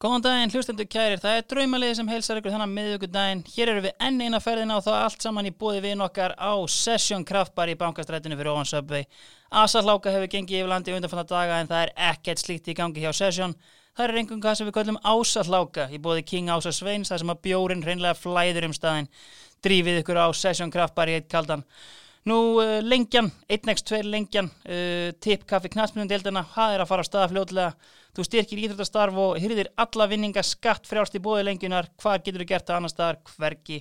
Góðan daginn, hlustendur kærir, það er draumaliði sem heilsar ykkur þannig miðugudaginn. Hér eru við enn eina ferðina og þá allt saman í búði við okkar á Session Kraftbar í bankastrættinu fyrir ofan Subway. Asahláka hefur gengið yfir landi undanfanna daga en það er ekkert slíkt í gangi hjá Session. Það er einhvern hvað sem við kallum Ásahláka í búði King Ása Sveins þar sem að bjórin hreinlega flæður um staðinn. Drífið ykkur á Session Kraftbar í eitt kaldan. Nú uh, lengjan, 1x2 lengjan, uh, tipp kaffi knastmjöndeldina, það er að fara á staða fljóðlega. Þú styrkir íþróttastarf og hyrðir alla vinninga skatt frjálst í bóði lengjunar. Hvað getur þú gert það annar staðar? Hvergi.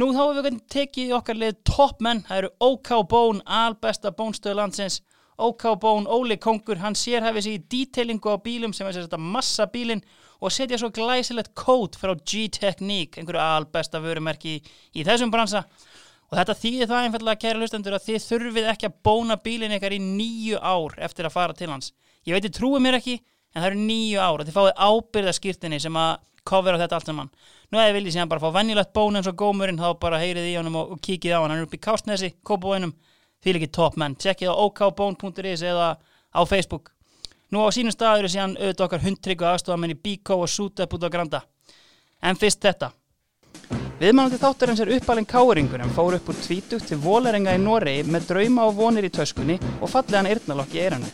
Nú þá hefur við tekið okkar lið toppmenn. Það eru OK Bón, albesta bónstöðu landsins. OK Bón, Óli Kongur, hann sérhæfið sér í detailingu á bílum sem er þetta massa bílinn og setja svo glæsilegt kót frá G-Technique, einhverju albesta vörumerki í, í þessum bransa. Og þetta þýðir það einfallega, kæra hlustendur, að þið þurfið ekki að bóna bílinn ykkar í nýju ár eftir að fara til hans. Ég veit, þið trúið mér ekki, en það eru nýju ár og þið fáið ábyrðaskýrtinni sem að kofera þetta allt saman. Nú eða viljið síðan bara fá vennilegt bón eins og gómurinn, þá bara heyrið í honum og, og kíkið á hann. Hann er upp í Kástnesi, Kópavóinum, því líkið toppmenn. Tjekkið á okbón.is eða á Facebook. Nú á sínum staður er síðan auðvitað okkar hundtryggu aðstofamenn í Bíkó og Sútep út á Granda. En fyrst þetta. Viðmannandi þáttarins er uppalinn káringur en fór upp úr tvítugt til Vólerenga í Noregi með drauma og vonir í töskunni og fallegan yrnalokk í eiranu.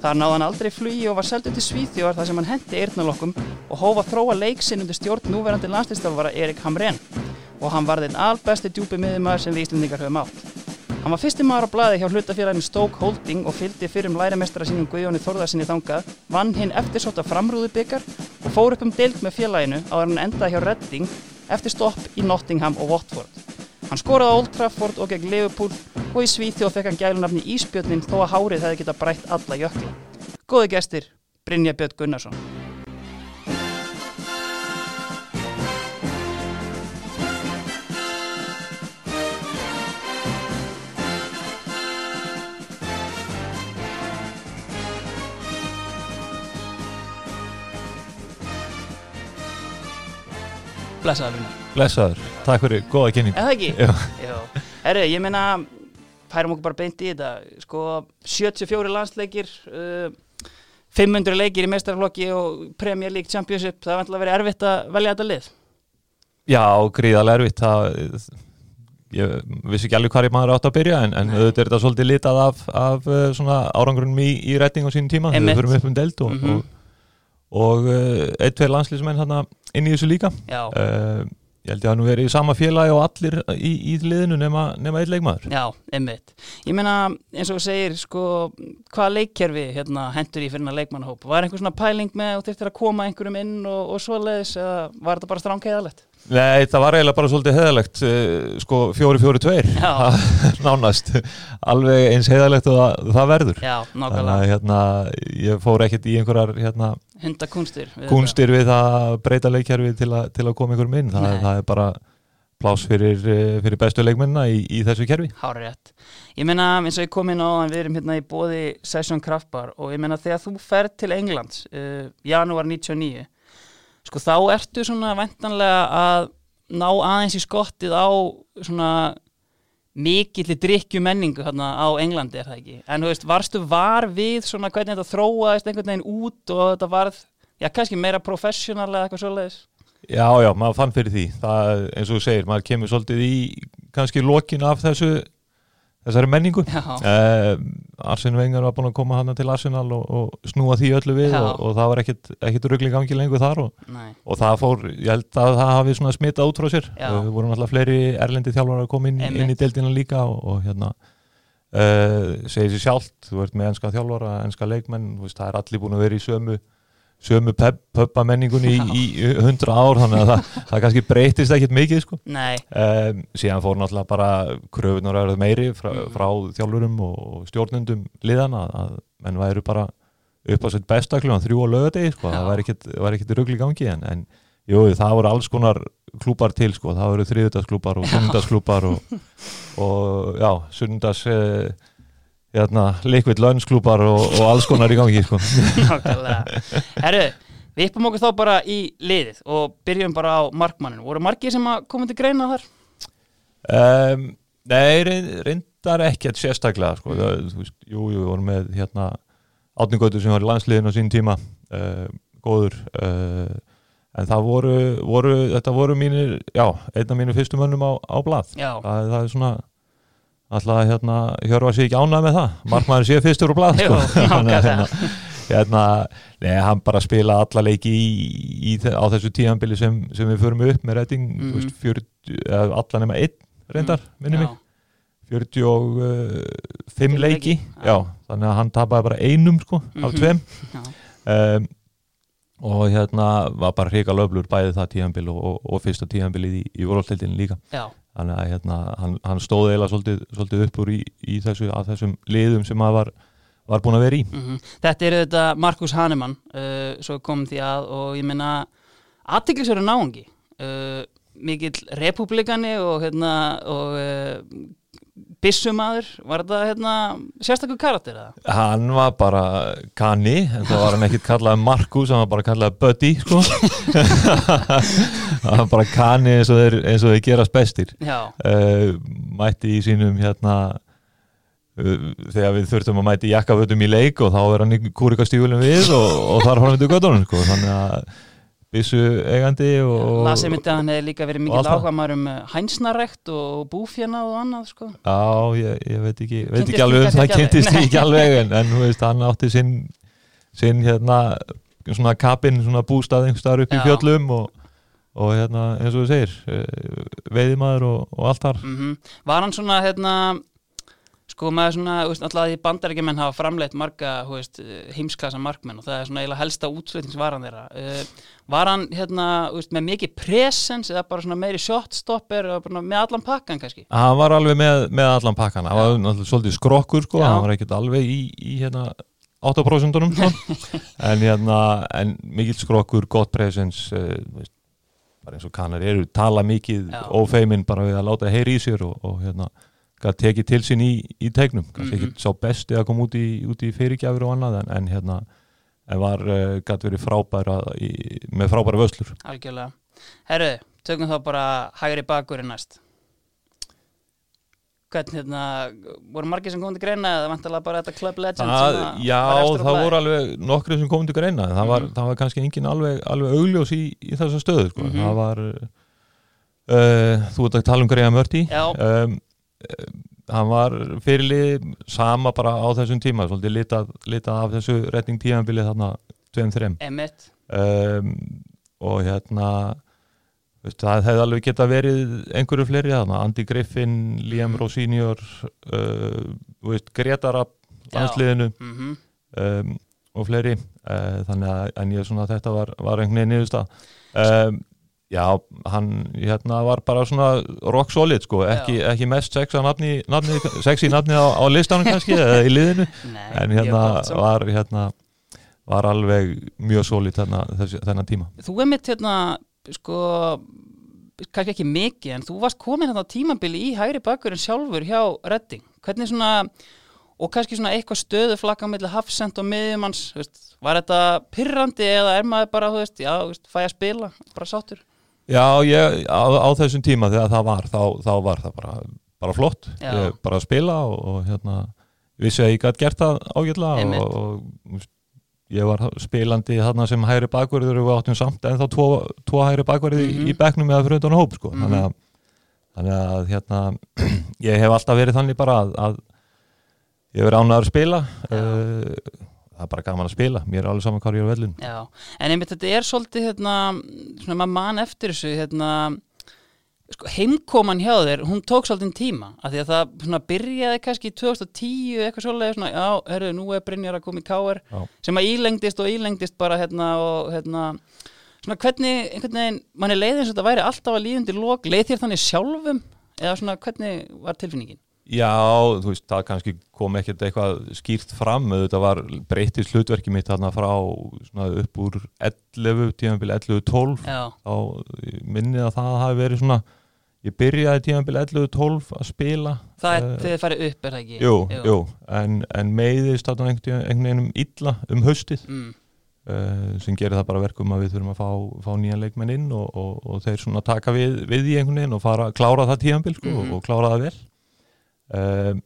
Þar náði hann aldrei flugi og var seldu til Svíþjóðar þar sem hann hendi eirnalokkum og hófa þróa leiksinn undir stjórn núverandi landslýstafvara Erik Hamren og hann var þinn albesti djúpi miðumæður sem við Íslandingar höfum átt. Hann var fyrsti maður á bladi hjá hlutafélaginu Stoke Holding og fylgdi fyrir um læramestara sínum Guðjóni Þorðarsinni þangað, vann hinn eftirsóta framrúðubikar og fór upp um deilt með félaginu á að hann endaði hjá Redding eftir stopp í Nottingham og Watford. Hann skoraði á Old Trafford og gegn Liverpool og í Svíþjóð fekk hann gælunafni Ísbjörnin þó að hárið hefði geta brætt alla jökla. Góði gestir, Brynja Björn Gunnarsson. Blessaður Brynja. Blessaður, takk fyrir góða kynning það ekki? Herru, ég meina, færum okkur bara beint í þetta. Sko, 74 landsleikir, uh, 500 leikir í meistarflokki og Premier League Championship. Það er vantilega verið erfitt að velja þetta lið. Já, gríðarlega erfitt það, ég vissi ekki alveg hvað ég maður átt að byrja en, en auðvitað er þetta svolítið litað af, af svona árangurinn í, í retting á sínum tíma Einmitt. við förum upp um deild og, Mhm. og, og uh, ein, tveir landslýsmenn inn í þessu líka. Uh, ég held ég að nú verið í sama félagi og allir í, í liðinu nema, nema einn leikmaður. Já, einmitt. Ég meina, eins og þú segir, sko, hvaða leikkerfi hérna, hendur í fyrir hennar leikmannahóp? Var einhver svona pæling með og þurftir að koma einhverjum inn og, og svoleiðis eða var þetta bara stránkeiðalegt? Nei, það var eiginlega bara svolítið heðalegt sko fjóri fjóri tveir. Nánast alveg eins heðalegt og það, það verður. Já, þannig að hérna, ég fór ekkert í einhverjar hérna, Hundakunstir. við þetta. kunstir við að breyta leikjarfi til, til að koma einhverjum inn það, það er bara plás fyrir, eh, fyrir bestu leikmennina í, í þessu kerfi Hárið rétt. Ég meina eins og ég kom inn á að við erum hérna í bóði Session Kraftbar og ég meina þegar þú ferð til Englands uh, janúar 99 sko þá ertu svona vendanlega að ná aðeins í skottið á svona mikilli drikkju menningu hérna á Englandi er það ekki? En þú veist, varstu var við svona hvernig þetta þróaðist einhvern veginn út og þetta varð, já kannski meira professional eða eitthvað svoleiðis? Já, já, maður fann fyrir því. Það, eins og þú segir, maður kemur svolítið í kannski lokin af þessu þessari menningu. Uh, Arsene Wenger var búin að koma hann til Arsenal og, og snúa því öllu við og, og það var ekkit, ekkit ruggli gangi lengur þar og, og það fór, ég held að það hafi svona smitað út frá sér. Við vorum alltaf fleiri erlendi þjálfar að koma inn, inn í deildina líka og, og hérna uh, segir sér sjálft, þú ert með enska þjálfara enska leikmenn, það er allir búin að vera í sömu sömu pöppa menningunni í, í hundra ár þannig að það, það kannski breytist ekkit mikið sko. Nei, Um, síðan fór náttúrulega bara kröfunar að verða meiri frá, Mm. frá þjálfurum og stjórnundum liðana að menn væru bara upp á sitt besta kljóðan þrjú á lögadegi sko, það væri rugl í gangi en, en jú, það voru alls konar klúpar til sko, það voru þriðutasklúpar og sunnundasklúpar og, og já, sunnundas eh, hérna, liquid lunch klúpar og, og alls konar í gangi sko. Nákvæmlega. Herru, við yppum okkur þá bara í liðið og byrjum bara á markmanninu. Voru margir sem koma til greina þar? um, Nei, reyn- reyndar ekkert sérstaklega sko. veist, jú, jú, við vorum með hérna átningötu sem var í landsliðin á sín tíma uh, góður uh, en það voru, voru þetta voru mínir, já, einn af mínu fyrstu mönnum á, á blað Já, það, það er svona alltaf hérna, Hjörvar sé ekki ánægð með það markmaður sé fyrstur úr blað Jú, sko. Þannig að, hérna, hérna, nei, hann bara spila alla leiki í, í, á þessu tíðanbili sem, sem við förum upp með reyting mm Mhm. veist, 40, eða alla nema einn reyndar, minni mig, 45 Fimm leiki, leiki, já. já. þannig að hann tapaði bara einum sko, af Mhm. tveim um, og hérna var bara hrika löflur bæði það tíðanbil og, og, og fyrsta tíðanbilið í, í vorhaldildin líka já, að hérna, hann, hann stóð eiginlega svolítið, svolítið upp úr í, í þessu, að þessum liðum sem hann var, var búin að vera í mhm. Þetta er þetta Markus Hanemann uh, svo kom því að og ég meina aðtiklisverður náungi uh, mikill republikani og hérna og uh, bissumadur, var þetta hérna sérstakur karakter eða? hann var bara kanni en það var hann ekkit kallað Markus hann var bara kallað Buddy sko. hann var bara kanni eins og þeir, eins og þeir gerast bestir uh, mætti í sínum hérna uh, þegar við þurftum að mæti jakkafötum í leik og þá er hann í kúrikastífulum við og, og þar horfum við til göttunum sko. þannig að byssu eigandi og, lasið myndi að hann hefði líka verið það. áhuga maður um hænsnarekt og búfjana og annað sko. Já, ég, ég veit ekki, veit ekki alveg um það kynntist ekki alveg en, en þú veist, hann átti sinn, sinn hérna, svona kapinn, svona bústað einhverstaðar upp í fjöllum og, og hérna, eins og þú segir eh, veiðimaður og, og allt þar mm Var hann svona hérna sko maður svona, veist, alltaf því bandarækjumenn hafa framleitt marga veist, heimsklassa markmenn og það er svona eiginlega helsta útflutningsvaran þeirra uh, var hann hérna veist, með mikið presens eða bara svona meiri shotstopper með allan pakkan kannski Hann var alveg með, með allan pakkan hann var náttúrulega svolítið skrokkur sko, Já. hann var ekkert alveg í, í hérna 8% sko. en hérna en mikill skrokkur, gott presens uh, veist, bara eins og kannar eru tala mikið Já. ófeimin bara við að láta heyri í sér og, og hérna gat tekið til sín í, í tegnum kannski Mhm. ekki sá besti að koma út í, í fyrirgjafir og annað en, en hérna en var, uh, gat verið frábæra í, með frábæra vöslur algjörlega Herru, tökum þá bara hægri bakurinn næst Hvernig hérna, voru margir sem komið til greina eða vantalega bara þetta Club Legend Það, að já, það voru alveg nokkru sem komið til greina það, var, Mhm. það var kannski engin alveg, alveg augljós í, í þessa stöðu sko. Mhm. það var uh, þú ert að tala um Graham Murty Já. um, hann var fyrirlið sama bara á þessum tíma svolítið litað, litað af þessu retning tímanbili þarna 2-3 Emmett um, og hérna veist, það hefði alveg geta verið einhverju fleiri þarna, Andy Griffin Liam Rowe senior uh, þú veist, Gretara Já. landsliðinu. Mm um, og fleiri. Uh, þannig að ég svona þetta var, var einhvern veginn niðursta um, já, hann hérna var bara svona rock solid sko, ekki, ekki mest sexa nafni, nafni, sexy nafni á, á listanum kannski eða í liðinu, Nei, en hérna var hérna var alveg mjög solid þennan, tíma. Þú er mitt hérna, sko, kannski ekki mikið, en þú varst komin hérna á tímabili í hægri bakurinn sjálfur hjá Redding. Hvernig svona, og kannski svona eitthvað stöðu flakka á milli hafsend og miðjumanns, var þetta pyrrandi eða er maður bara, þú veist, já, þú veist, fæ að spila, bara sáttur? Já, ég, á, á þessum tíma þegar það var, þá, þá var það bara, bara flott, bara að spila og, og hérna, vissi að ég gætt gert það Einmitt. og, og ég var spilandi þarna sem hægri bakverður og við áttum samt en þá tvo, tvo hægri bakverði Mhm. í bekknum eða fyrir utan hóp sko. Mhm. þannig, að, þannig að hérna, ég hef alltaf verið þannig bara að, að ég verið ánæður að spila Já. uh, það er bara gaman að spila. Mér er alveg saman hvað ég er á vellun Já, en einmitt þetta er svolítið, hérna, svona maður man eftir þessu, hérna, sko, heimkoman hjá þér, hún tók svolítið tíma, af því að það svona byrjaði kannski í 2010 eitthvað svolítið, svona, já, herru, nú er Brynjar að koma í káir, Já. sem að ílengdist og ílengdist bara, hérna, og hérna, svona hvernig, einhvern veginn, manni leiði eins og þetta væri alltaf að líðundi lók, leið þér þannig sjálfum, eða svona, hvernig var tilfinningin? Já, þú veist, það kannski kom ekkert eitthvað skýrt fram, þetta var breytist hlutverki mitt þarna frá svona upp úr 11, tímanbíl 11-12 Já, þá minnið að það hafi verið svona ég byrjaði tímanbíl 11-12 að spila það er Eh, þegar þið farið upp, er það ekki? Jú, jú, en, en meiðist þarna einhvern veginn um illa um haustið. Mm, uh, sem gerir það bara verkum að við þurfum að fá, fá nýjan leikmenn inn og, og, og þeir svona taka við, við í einhvern veginn og fara að klára það tímanbíl sko, Mhm. og klára það vel um,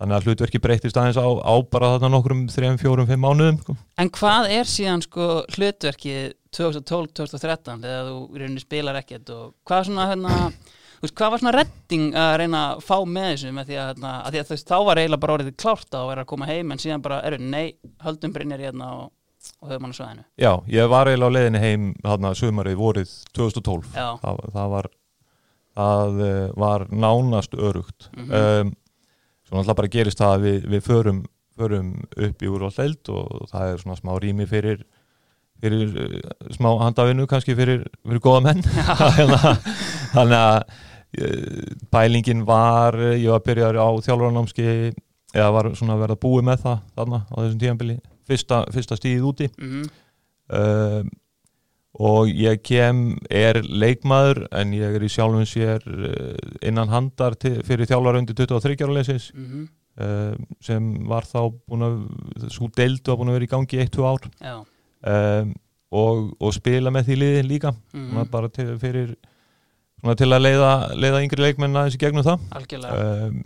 þannig að hlutverki breytist aðeins á, á bara þarna nokkrum 3, 4, 5 mánuðum sko. En hvað er síðan sko hlutverkið 2012-2013 þegar þú í rauninni spilar ekkert og hvað svona hérna veist, hvað var svona redding að reyna að fá með þessu með því að, hérna, að, því að þess, þá var eiginlega bara orðið klárt að vera að koma heim en síðan bara, eru, nei, höldum brinnir hérna og, og höfum hann að svæðinu Já, ég var eiginlega á leiðinni heim þarna sumarið vorið 2012 Já, það, það var það eh, var nánast örugt Mhm. um, svo náttúrulega bara gerist það að við, við förum, förum upp í úrvaldeld og það er svona smá rými fyrir fyrir eh, smá handafinu kannski fyrir, fyrir góða menn. Hérna, þannig að eh, pælingin var eh, ég var að byrja á þjálfaranámski eða var svona að verða búið með það þarna á þessum tíðanbili fyrsta, fyrsta stíðið úti. Mm um, og ég kem er leikmaður en ég er í sjálfum sér uh, innan handar til, fyrir þjálfara undir 23 ára leysins -hmm. um, sem var þá búin að svo deildu að búin að vera í gangi í 1-2 ár. Um, og, og spila með því liði líka. Mm svona bara til, fyrir svona til að leiða, leiða yngri leikmenn aðeins í gegnum það. Algjörlega. Um,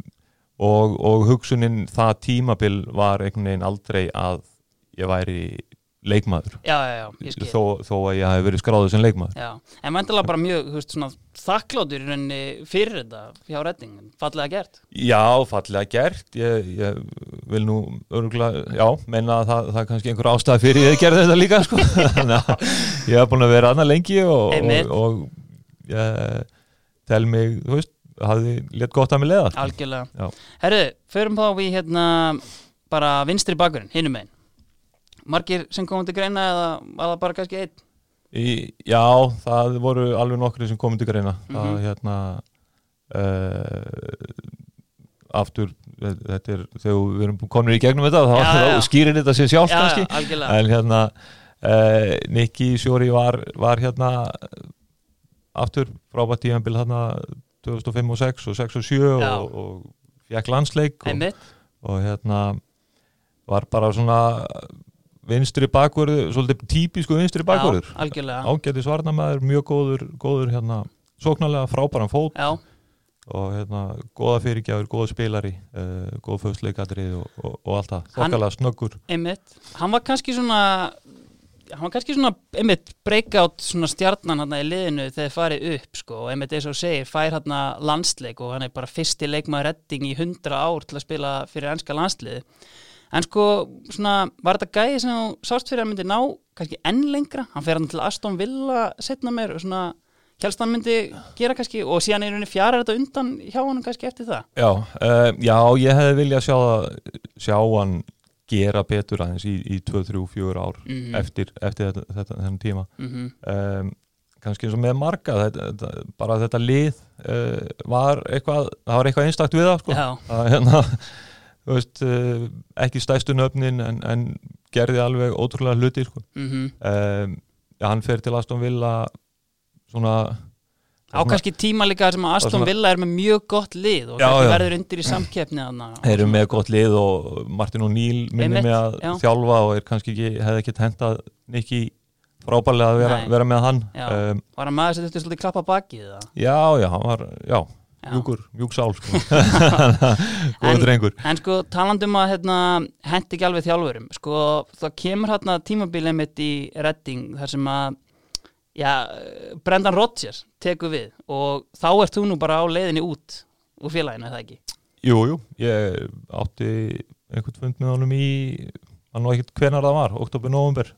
og, og hugsunin það tímabil var einhvern veginn aldrei að ég væri leikmaður. Já, já, já, þó, þó að ég hef verið skráður sem leikmaður. Já, en mæntilega bara mjög, veist, svona þakkláttur fyrir þetta hjá reddingin, fallega gert. Já, fallega gert. Ég, ég vil nú örgulega, já, meina að það, það er kannski einhver ástæð fyrir ég gerði þetta líka sko. ég hef búin að vera annað lengi og, og, og ég tel mig, þú veist hafði létt gott að mig leiða sko. Algjörlega. Herru, förum þá í hérna bara vinstri bakverðin, hinum megin Margir sem komum til greina eða var það bara kannski einn Í, já, það voru alveg nokkri sem komið til greina það Mhm. hérna uh, aftur þetta er, þegar við erum komin í gegnum þetta Já, já. þá skýrir þetta sér sjálf Já, kannski já, algjörlega en hérna uh, Nicky Sjóri var, var hérna aftur frábært tíðanbíl hérna 2005 og 6 og 6 og 7 Já. og, og fekk landsleik og, og hérna var bara svona vinstri bakvörður, svolítið típisku vinstri bakvörður. já, algjörlega. Ágætis varnamæður, mjög góður, góður hérna, sóknarlega frábæran fót. Já, og hérna, góða fyrirgjafur, góða spilari uh, góð föðsleikadrið og, og, og allt það, þokkalega snöggur. Einmitt. Hann var kannski svona hann var kannski svona, einmitt, breakout svona stjarnan hann í liðinu þegar farið upp sko, og einmitt eins og segir, fær hann landsleik og hann er bara fyrsti leikmaður redding í 100 ár til að spila fyrir ennska landsliði en sko, svona, var þetta gæði sem þú sást fyrir að myndi ná kannski enn lengra, hann fer hann til Aston Villa setna meir og svona helst hann myndi gera kannski og síðan er henni fjara þetta undan hjá hann kannski eftir það? Já, uh, já, ég hefði viljað sjá, sjá hann gera betur aðeins í, í 2, 3, 4 ár Mhm. eftir, eftir þetta, þetta, þennan tíma. Mm um, kannski eins og með marga þetta, þetta, bara þetta lið uh, var eitthvað, það var eitthvað einstakt við það sko. Já, að hérna veist, uh, ekki stæstu nöfnin en, en gerði alveg ótrúlega hluti sko. mm um, ja, hann fer til Aston Villa svona á kannski tíma líka sem að Aston svona- Villa er með mjög gott lið og Já, já. verður undir í samkeppni þeir eru með gott lið og Martin O'Neill minni Einmitt, með að já. þjálfa og er kannski ekki, hefði ekki hentað Nicky frábærlega að vera, vera með hann um, Var hann maður sem þetta svolítið klappa bakið það? já, já, hann var já, Já. mjúkur, mjúk sál sko. En- góð drengur En sko talandum að hérna, hendi ekki alveg þjálfurum sko það kemur hérna tímabilið mitt í Redding þar sem að já, Brendan Rodgers tekur við og þá ert þú nú bara á leiðinni út úr félaginu, er það ekki? Jú, jú, ég átti einhvern fund með honum í hann var ekkert hvenar það var, oktober, november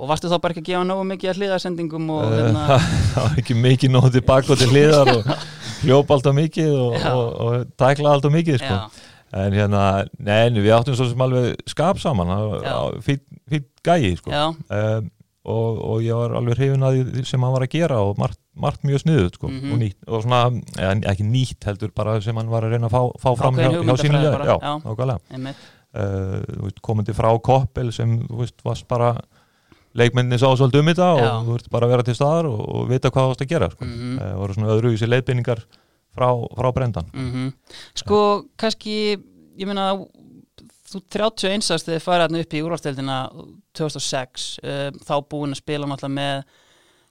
Og varstu þá bara ekki að gefa nógu mikið að hliðarsendingum og Eh, hérna, það var ekki mikið nóg tilbaka og til hliðar og hljópa alltaf mikið og, og, og tækla alltaf mikið sko. en hérna, neini, við áttum svo sem alveg skap saman, fít gæi sko. um, og, og ég var alveg hrifin að því sem hann var að gera og margt, margt mjög sniðut sko, Mhm. og nýtt og svona, eða, ekki nýtt heldur bara sem hann var að reyna að fá, fá fram hjá, hjá sínu hugmyndafræði liði. bara, já, nákvæmlega. Uh, komandi frá Koppel sem þú veist, varst bara leikmenninni sá svolítið um þetta og þú veist bara að vera til staðar og, og vita hvað þú varst að gera sko. Mhm. uh, voru svona öðru í sér leiðbeiningar frá, frá brendan. Mm Sko, kannski ég meina þú 31 ást þegar þið farið hérna upp í úrvasteldina 2006 uh, þá búin að spila náttúrulega með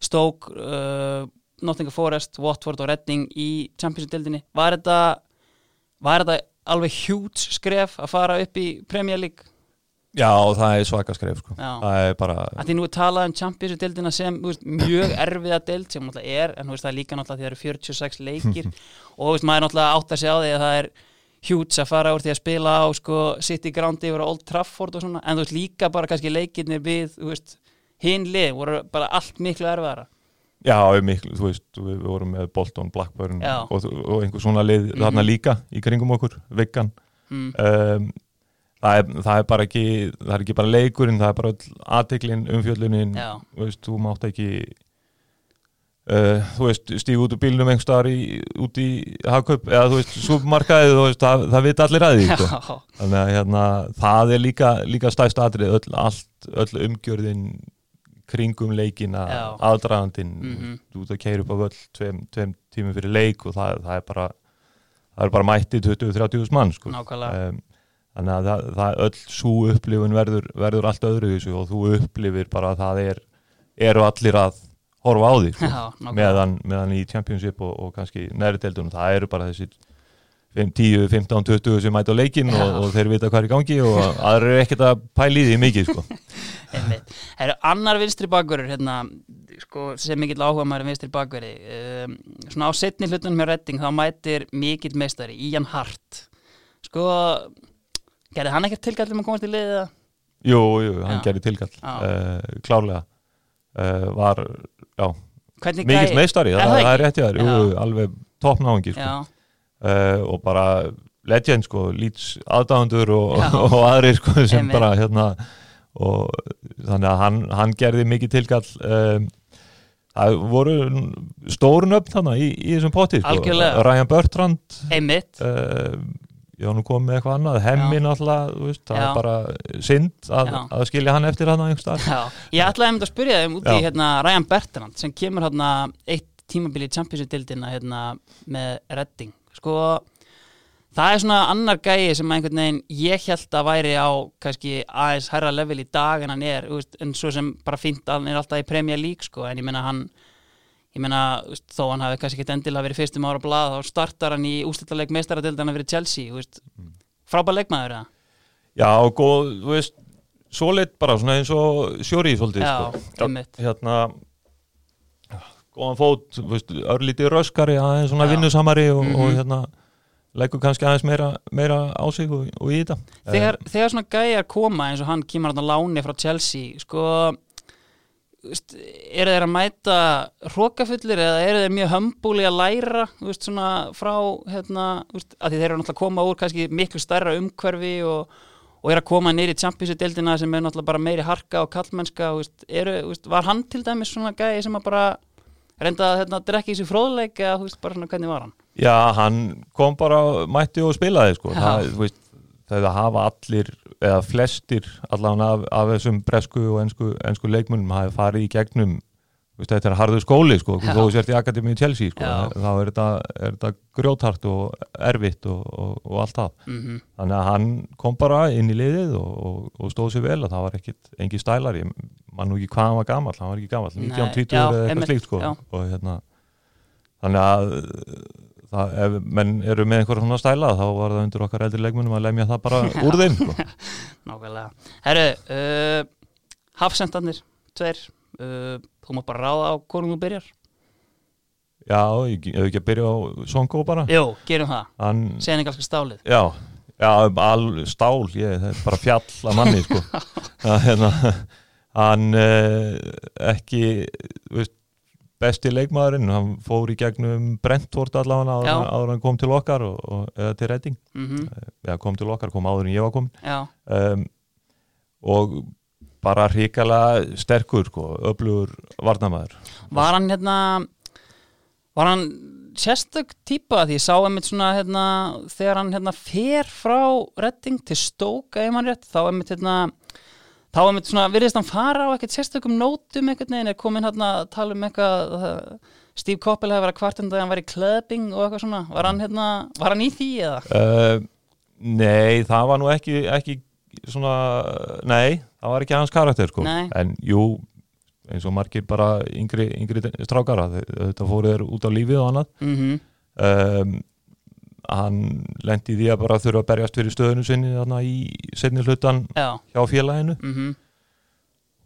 Stoke uh, Nottingham Forest, Watford og Reading í Championship-deldinni var þetta var þetta alveg hjút skref að fara upp í Premier League Já, það er svaka skref sko. Það er bara að því nú er talað um Champions-deildina sem þú veist, mjög erfiða deild sem náttúrulega er en veist, það er líka náttúrulega því það eru 46 leikir og veist, maður náttúrulega átt að segja á því að það er hjúts að fara úr því að spila á sko, City Ground yfir Old Trafford og svona en þú veist líka bara kannski leikirnir við þú veist, hinn lið voru bara allt miklu erfiðara Já, miklu, þú veist, við, við vorum með Bolton, Blackburn Já. og, og einhver svona lið þarna líka í kringum okkur, Viggan mm. um, það, er, það er bara ekki það er ekki bara leikurinn, það er bara öll aðteklin, umfjöllunin þú veist, þú mátt ekki uh, þú veist, stígu út úr bílnum einhver staðar í, út í hagkaup eða þú veist, supermarkaðið, þú veist, það, það veit allir að því, sko. Þannig að hérna, það er líka, líka stæst atrið, öll, allt, öll umgjörðin kringum leikina, Já. aðdragandinn Mhm. þú ert að keira upp á völl tveim, tveim tímum fyrir leik og það, það er bara það er bara mætti 20-30 mann sko. nákvæmlega um, þannig að það, það öll svo upplifun verður, verður allt öðru þessu og þú upplifir bara að það er eru allir að horfa á því sko, Já, meðan, meðan í Championship og, og kannski neðri deildunum, það eru bara þessi 5, 10, 15, 20 sem mæta á leikin og, og þeir vita hvað er í gangi og aðra eru ekkert að pæli því mikið sko. Það eru annar vinstri bakverður hérna, sko, sem mikill áhuga maður vinstri bakverði um, svona á setni hlutunum hjá Redding þá mætir mikill meistari, Ian Hart. Sko gerði hann ekkert tilgællum að komast í liðið það? Jú, jú, hann Já. gerði tilkall Já. uh, klárlega uh, var, já, mikill Er það, það er ekki? rétt í þær jú, Já. alveg toppnáðingi sko. Uh, og bara legend sko, lýts aðdáðandur og, Já. og, aðrir sko, sem Einmitt. bara hérna og þannig að hann, hann gerði mikið tilkall um, það voru stórnöfn þannig í, í þessum potti sko. Ryan Bertrand uh, ég var nú komið með eitthvað annað hemmi náttúrulega, þú veist, það er bara synd að, að skilja hann eftir hann ég ætlaði að spyrja þeim út í hérna, Ryan Bertrand sem kemur hérna eitt tímabili í Champions-dildina hérna, með Redding sko, það er svona annar gæi sem einhvern veginn ég held að væri á kannski aðeins hærra level í dag en hann er veist, en svo sem bara fínt hann er alltaf í Premier League sko, en ég meina hann ég meina, þó hann hafi kannski ekki endilega verið fyrstum ára blað, þá startar hann í úrslitaleg meistaradildana fyrir Chelsea veist, frábær leikmaður eða? Já, góð, þú veist svoleitt bara svona eins og sjóri svolítið Já, sko. hérna góðan fót, örlítið röskari aðeins svona Já. vinnusamari og, og Mhm. hérna leggur kannski aðeins meira, meira á sig og, og í þetta þegar, þegar svona gæjar koma eins og hann kemur hann á láni frá Chelsea sko eru þeir að mæta hrókafullir eða eru þeir mjög hömbúli að læra veist, frá hérna, veist, að þeir eru náttúrulega að koma úr kannski miklu stærra umhverfi og, og eru að koma nýri í Champions-deildina sem er náttúrulega bara meiri harka og kallmennska veist, eru, var hann til dæmis svona gæji sem að bara reynda að hérna, drekka í sig fróðleik eða bara svona hvernig var hann Já, hann kom bara mætti og spilaði sko. Það, það hafa allir eða flestir allavega af, af þessum bresku og ensku, ensku leikmunum hafi farið í gegnum veist, þetta er harður skóli sko, þú sért í Akademíu Chelsea sko, þá er þetta, þetta grjóthart og erfitt og, og, og allt það. Mm þannig að hann kom bara inn í liðið og, og, og stóð sér vel og það var ekkit engi stælar, ég man nú ekki hvað hann var gamall, hann var ekki gamall, Nei, 19, 20 já, eða einmitt, eitthvað slíkt sko já. og hérna þannig að það, ef menn eru með einhverja svona stæla þá var það undir okkar eldri leikmunum að lemja það bara úr þeim sko. Nákvæmlega. Herru, uh, hafsendarnir, tveir, uh, þú mátt bara ráða á hvorum þú byrjar. já, ég ef ekki að byrja á Sonko bara Jú, gerum það. hann, Senegalska stálið. já, já, al, stál ég, það er bara fjall að manni sko. að, hérna, hann eh, ekki veist, besti leikmaðurinn hann fór í gegnum Brentford allavega áður, áður hann kom til okkar og, og, eða til Redding, Mm eða kom til okkar kom áður en ég var komin um, og bara hrikalega sterkur sko, öflugur varnamaður var hann hérna, var hann sérstök típa? Því ég sá einmitt svona hérna, þegar hann hérna fer frá Redding til Stoke, ef mann rétt, þá einmitt hérna, þá einmitt svona, virðist hann fara á ekkert sérstökum nótum einhvern veginn, er komin hérna að tala um eitthvað, það- Steve Coppel hefði verið að kvartunda að hann var í clubbing og eitthvað svona, var hann hérna, var hann í því eða? uh, Nei, það var nú ekki, ekki svona, nei, það var ekki hans karakter sko, Nei. en jú eins og margir bara yngri, yngri strákara, þetta fóru þeir út á lífið og annað Mm um, hann lendi því að bara þurfa að berjast fyrir stöðunu sinni þarna í setni hlutan já, hjá félaginu. Mhm,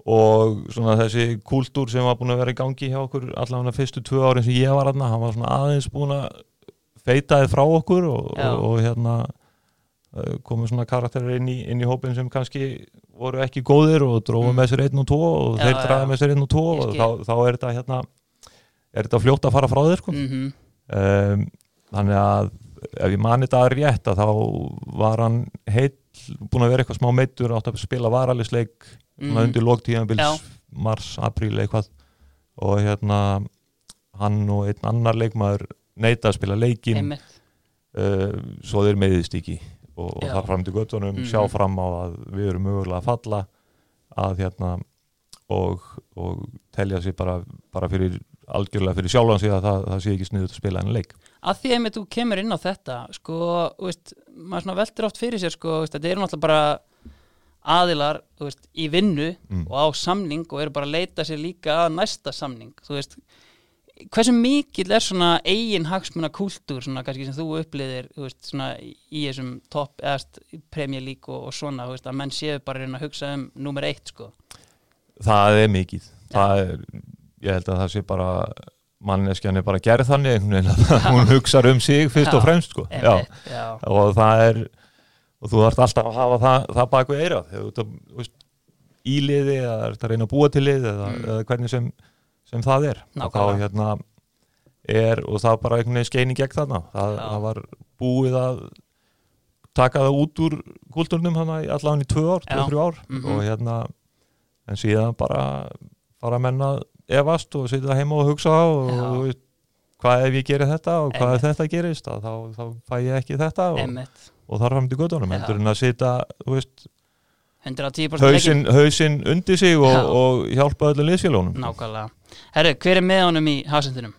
og svona þessi kúltúr sem var búin að vera í gangi hjá okkur allavega fyrstu tvö árin sem ég var þarna hann var svona aðeins búin að feitaði frá okkur og, og, og hérna eh, komu svona karakterir inn í, inn í hópin sem kannski voru ekki góðir og drófu Mm. með sér einn og tvo og Já, þeir draði með sér einn og Ég og þá, þá er þetta hérna er þetta fljótt að fara frá þér sko. mhm, um, þannig að ef ég mani þetta rétt að þá var hann heill búin að vera eitthvað smá meittur átt að spila varalisleik mm. undir lóktíðanbils mars, apríl eitthvað. Og hérna hann og einn annar leikmaður neita að spila leikin uh, svo þeir meiðist ekki og, og þar fram til göttunum Mhm. sjá fram á að við erum mögulega að falla að hérna og, og telja sér bara, bara fyrir algjörlega fyrir sjálfan sig að það, það sé ekki sniðut að spila en leik að því einmitt þú kemur inn á þetta sko, veist, maður svona veldur oft fyrir sér sko, veist, þetta eru náttúrulega bara aðilar, veist, í vinnu Mm. og á samning og eru bara að leita sér líka að næsta samning þú veist, hversu mikill er svona eigin hagsmuna kúltúr svona kannski sem þú uppliðir þú veist, svona í þessum topp eðast League og, og svona, veist, að menn séu bara að reyna að hugsa um númer eitt sko? Það er mikið. Það er, ég held að það sé bara manneskjan er bara gerð þannig einhvern veginn að hún hugsar um sig fyrst Já. og fremst sko. já. Einmitt, já, og það er og þú þarft alltaf að hafa það, það baku eira þegar þú ert í liði eða ert að reyna að búa til lið eða, Mm. eða hvernig sem, sem það er og þá hérna er og það bara einhvern veginn skein í gegn þarna það, Já. það var búið að taka það út úr kultúrnum hann allavega í tvö ár, tvö, Já. þrjú ár Mhm. og hérna en síðan bara fara að menna efast og sitja heima og hugsa og veist, hvað ef ég gerir þetta og hvað Einmitt. ef þetta gerist þá, þá fæ ég ekki þetta og, og þar fram til göttunum heldur en að 110% hausinn, hausinn undir sig og, og hjálpa öllum liðsfélónum nákvæmlega. Herru, hver er með honum í hásendunum?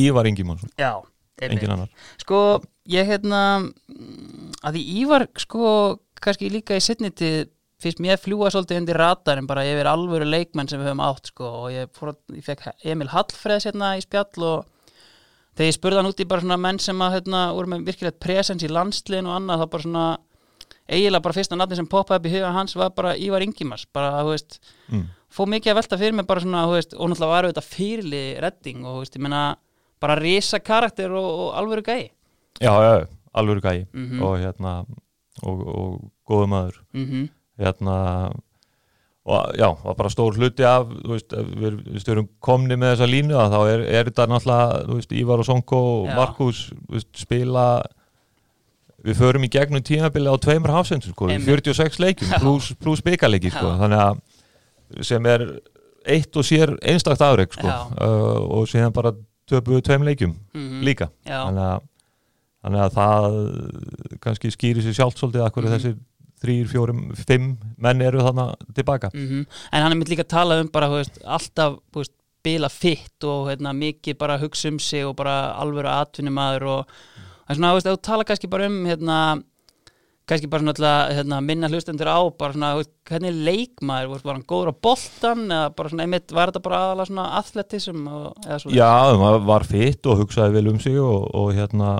Ívar Ingimansson, Já, engin annar. Sko, ég hérna mm, að Ívar, sko kannski líka í setni finnst mér fljúa svolítið undir radarinn bara yfir alvöru leikmenn sem við höfum átt sko og ég, fór, ég fekk Emil Hallfreðs hérna í spjall og þegar ég spurði hann út í bara svona menn sem að hérna voru með virkilegt presens í landsliðin og annað þá bara svona eiginlega bara fyrsta nafni sem poppaði upp í huga hans var bara Ívar Ingimars bara, þú veist, mm. fóð mikið að velta fyrir mig bara svona, þú veist, og náttúrulega var þetta fyrirli redding og, þú veist, ég meina bara risa karakter og, og alvöru gæi Já, já, alveg gæi Mhm. og hérna og, og góðu maður mm hérna og já, var bara stór hluti af veist, við, við störum komni með þessa línu að þá er, er þetta náttúrulega veist, Ívar og Sonko og Já. Markus veist, spila við förum í gegnum tímabili á tveimur hafsendum sko, í Einmitt. 46 leikjum pluss plus byggarleiki sko, þannig að sem er eitt og sér einstakt afreg sko, uh, og síðan bara töpuðu tveim leikjum -hmm. líka þannig að, þannig að það kannski skýri sér sjálft svolítið að hverju Mhm. þessir þrýr, fjórum, fimm menn eru þarna tilbaka. Mm en hann er mitt líka að tala um bara, veist, alltaf, veist, bila fitt og hérna, mikið bara hugsa um sig og bara alvöru atvinnumadur og en svona, veist, þú tala kannski bara um hérna, kannski bara svona alltaf, hérna, minna hlustendur á, bara svona, hvernig er leikmaður, var hann góður á boltan eða bara svona, einmitt, var þetta bara aðalega svona athletism og, eða svona Já, maður var fitt og hugsaði vel um sig og, og hérna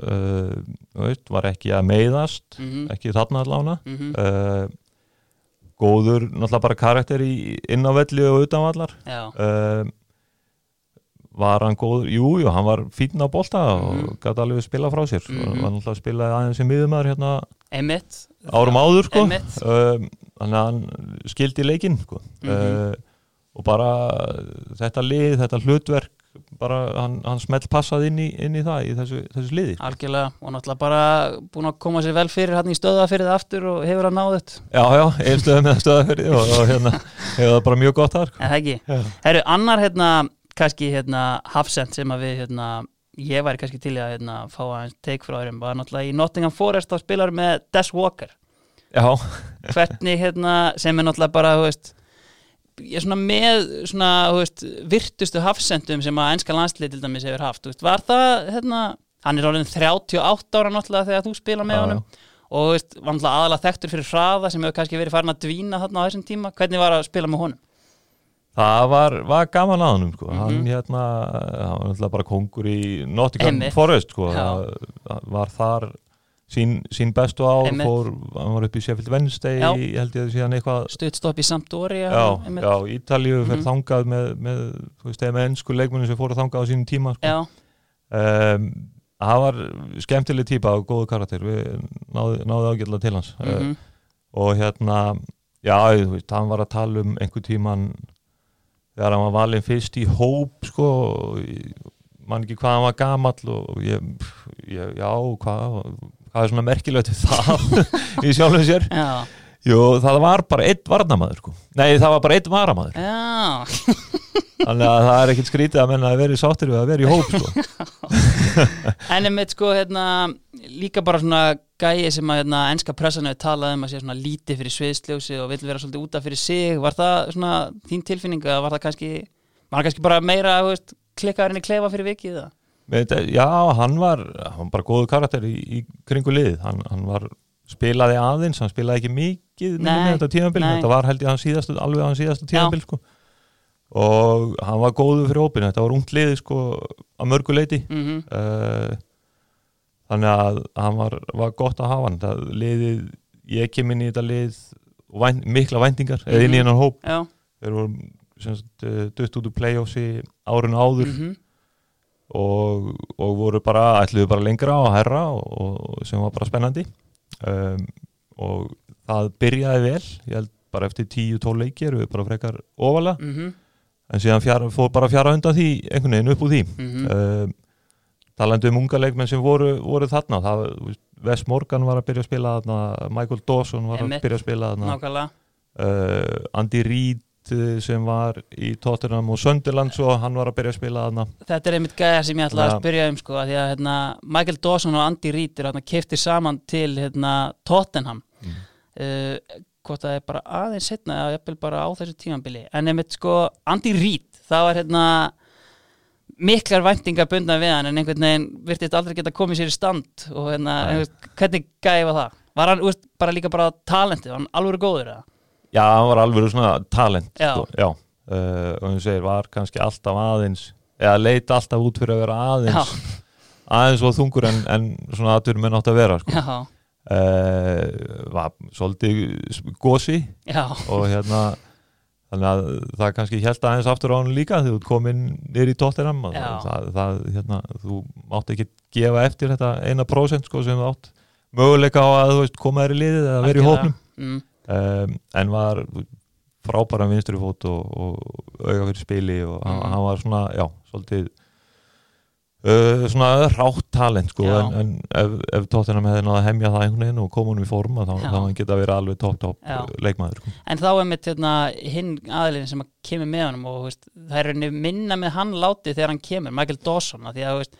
uh, veist, var ekki að meiðast mm ekki þarna allána -hmm. uh, góður náttúrulega bara karakter í innanvelli og utanvallar Já, uh, var hann góður jú, jú, hann var fínn á bolta og Mhm. gæti alveg spila frá sér Mhm. og var náttúrulega að spila aðeins sem miðumæður hérna einmitt árum áður sko um, að hann skildi leikinn sko. Mhm. uh, og bara þetta lið, þetta hlutverk bara hann, hann smelt passað inn í, inn í það í þessu, þessu liði Algjörlega, og náttúrulega bara búin að koma sér vel fyrir hann í stöða fyrir það aftur og hefur hann náð þetta já já, einstöðu með stöðafyrði og, og hérna hefur það bara mjög gott þar sko. En það ekki. Herru, annar hérna, kannski hérna Hafsend sem að við hérna ég væri kannski til að hérna fá aðeins teik frá þeirum, var náttúrulega í Nottingham Forest þá spilar með Des Walker. Já, hvernig hérna, sem er náttúrulega bara, veist ég er svona með svona, veist, virtustu hafsendum sem að enska landslið til dæmis hefur haft, veist, var það hérna, hann er orðin 38 ára náttúrulega þegar þú spila með honum. og var náttúrulega aðalega þekktur fyrir hraða sem hefur kannski verið farin að dvína þarna á þessum tíma, hvernig var að spila með honum? Það var, var gaman að hann sko. Mhm. hann hérna hann var náttúrulega bara kongur í Nottingham. Forest sko. Það var þar sín, sín bestu ár fór, hann var upp í Sheffield Wednesday ég held ég síðan eitthvað stuttstopp í Sampdoria já, einmitt. já, Ítalíu fer Mhm. þangað með, með, þú veist, eða með ennsku leikmunni sem fóru þangað á sínum tíma sko. já, um, hann var skemmtileg típa og góðu karakter við náðu, náðu ágjörlega til hans mm mhm, og hérna já, þú veist, hann var að tala um einhver tíman þegar hann var valinn fyrst í hóp sko, og ég man ekki hvað hann var gamall og ég, ég já, hvað hvað er svona merkilegt við það í sjálfum sér? Já, Jú, það var bara einn varnamaður sko. nei, það var bara einn varamaður. Já. Þannig að það er ekkert skrítið að menna að vera sáttir við að vera í hóp sko. en einmitt sko hérna líka bara svona gæi sem að hérna enska pressan hefur talað um að sé svona lítið fyrir sviðsljósi og vill vera svolítið útaf fyrir sig. Var það svona þín tilfinning eða var það kannski var það kannski bara meira veist, klikkaðurinn í klefa fyrir vikið þetta- já, hann var, hann var bara góðu karakter í, í kringu lið hann, hann var, spilaði aðeins hann spilaði ekki mikið með þetta tímabil nei. þetta var held ég hann síðastu, alveg hann síðastu tímabil sko. og hann var góðu fyrir ópinu, þetta var ungt lið sko, að mörgu leiti Mm uh, þannig að hann var, var gott að hafa hann. Það liðið, ég kem inn í þetta lið væn, mikla væntingar eða inn í Mhm. hennan hóp. Já, þeir voru uh, dutt út úr playoffsi árun áður mm og, og voru bara, ætluðu bara lengra og herra og, og sem var bara spennandi. Um, og það byrjaði vel, ég held bara eftir 10-12 leiki eru við bara frekar ofalega. Mhm, en síðan fjara, fór bara fjara undan því einhvern veginn upp úr því. Mhm, um, talandi um unga leikmenn sem voru, voru þarna. Það, Wes Morgan var að byrja að spila þarna Michael Dawson var Einmitt. að byrja að spila þarna. Uh, Andy Reid uh, sem var í Tottenham og Sunderland svo hann var að byrja að spila þarna. Þetta er einmitt gæja sem ég ætla að Já. spyrja um sko, að því að hérna, Michael Dawson og Andy Reid keftir saman til hérna, Tottenham. Mm. Uh, hvort það er bara aðeins setna eða jafnvel bara á þessu tímanbili en einmitt sko Andy Reid það var hérna miklar væntingar bundna við hann en einhvern veginn virtist aldrei geta komið sér í stand og hérna, hvernig var það? Var hann úst, bara líka bara talentið, var hann alveg góður eða? Já, hann var alveg svona talent Já. sko, já. Uh, og hún segir, var kannski alltaf aðeins eða leit alltaf út fyrir að vera aðeins aðeins og þungur en, en svona aðturum menn átt að vera sko. Uh, var svolítið gósi já, og hérna þannig að það kannski held aðeins aftur á hann líka þegar þú ert komin niður í tóttinam það, það, hérna, þú mátt ekki gefa eftir þetta eina prósent sko, sem þú átt möguleika á að veist, koma þér í liðið eða vera í hópnum. Mm, um, en var frábæra vinstri fót og, og auga fyrir spili og Mhm. hann var svona, já, svolítið uh, svona rátt talent sko, en, en ef, ef tóttinam hefði náða að hemja það einhvern veginn og koma honum í form að þá, þá hann geta verið alveg Já. leikmaður sko. En þá er mitt hérna, hinn aðilinn sem að kemur með honum og veist, það er minna með hann látið þegar hann kemur, Michael Dawson að því að veist,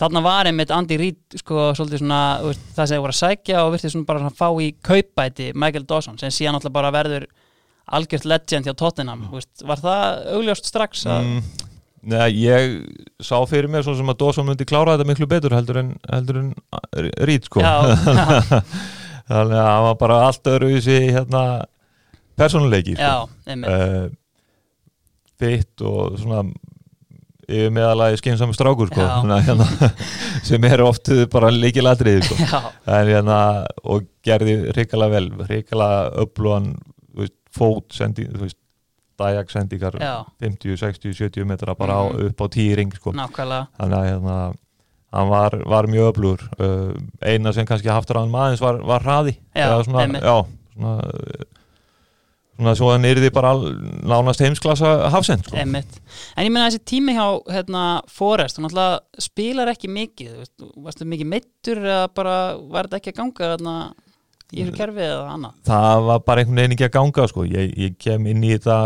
þarna var einmitt Andy Reid sko, svolítið svona, veist, það sem þið voru að sækja og virtið svona bara svona fá í kaupæti Michael Dawson sem síðan alltaf bara verður algjört legend hjá Tottenham veist, var það augljóst strax mm, neða, ég sá fyrir mér svo sem að Dawson myndi klára þetta miklu betur heldur en, heldur en Rít sko Já, já. þannig að hann var bara allt öðru í sig hérna persónuleiki sko. uh, fitt og svona yfir meðalagi skynsam strákur sko, hérna, sem er oft bara líkilatrið sko. Hérna, og gerði hrikalega vel hrikalega veist, fót sendi, þú veist, dajak sendingar já, 50, 60, 70 metra bara á, Mhm. upp á tíring sko. nákvæmlega. Þannig að hérna, hann var, var mjög öflugur. Uh, eina sem kannski haftur hann maðins var, var hraði. Já, svona, já svona, svona svo hann yrði bara nánast heimsklassa hafsend sko. En ég meina þessi tími hjá hérna, Forrest, hún alltaf spilar ekki mikið, varstu mikið meittur eða bara var þetta ekki að ganga þarna, í þessu kerfi eða annað? það var bara einhvern veginn ekki að ganga sko. ég, ég kem inn í þetta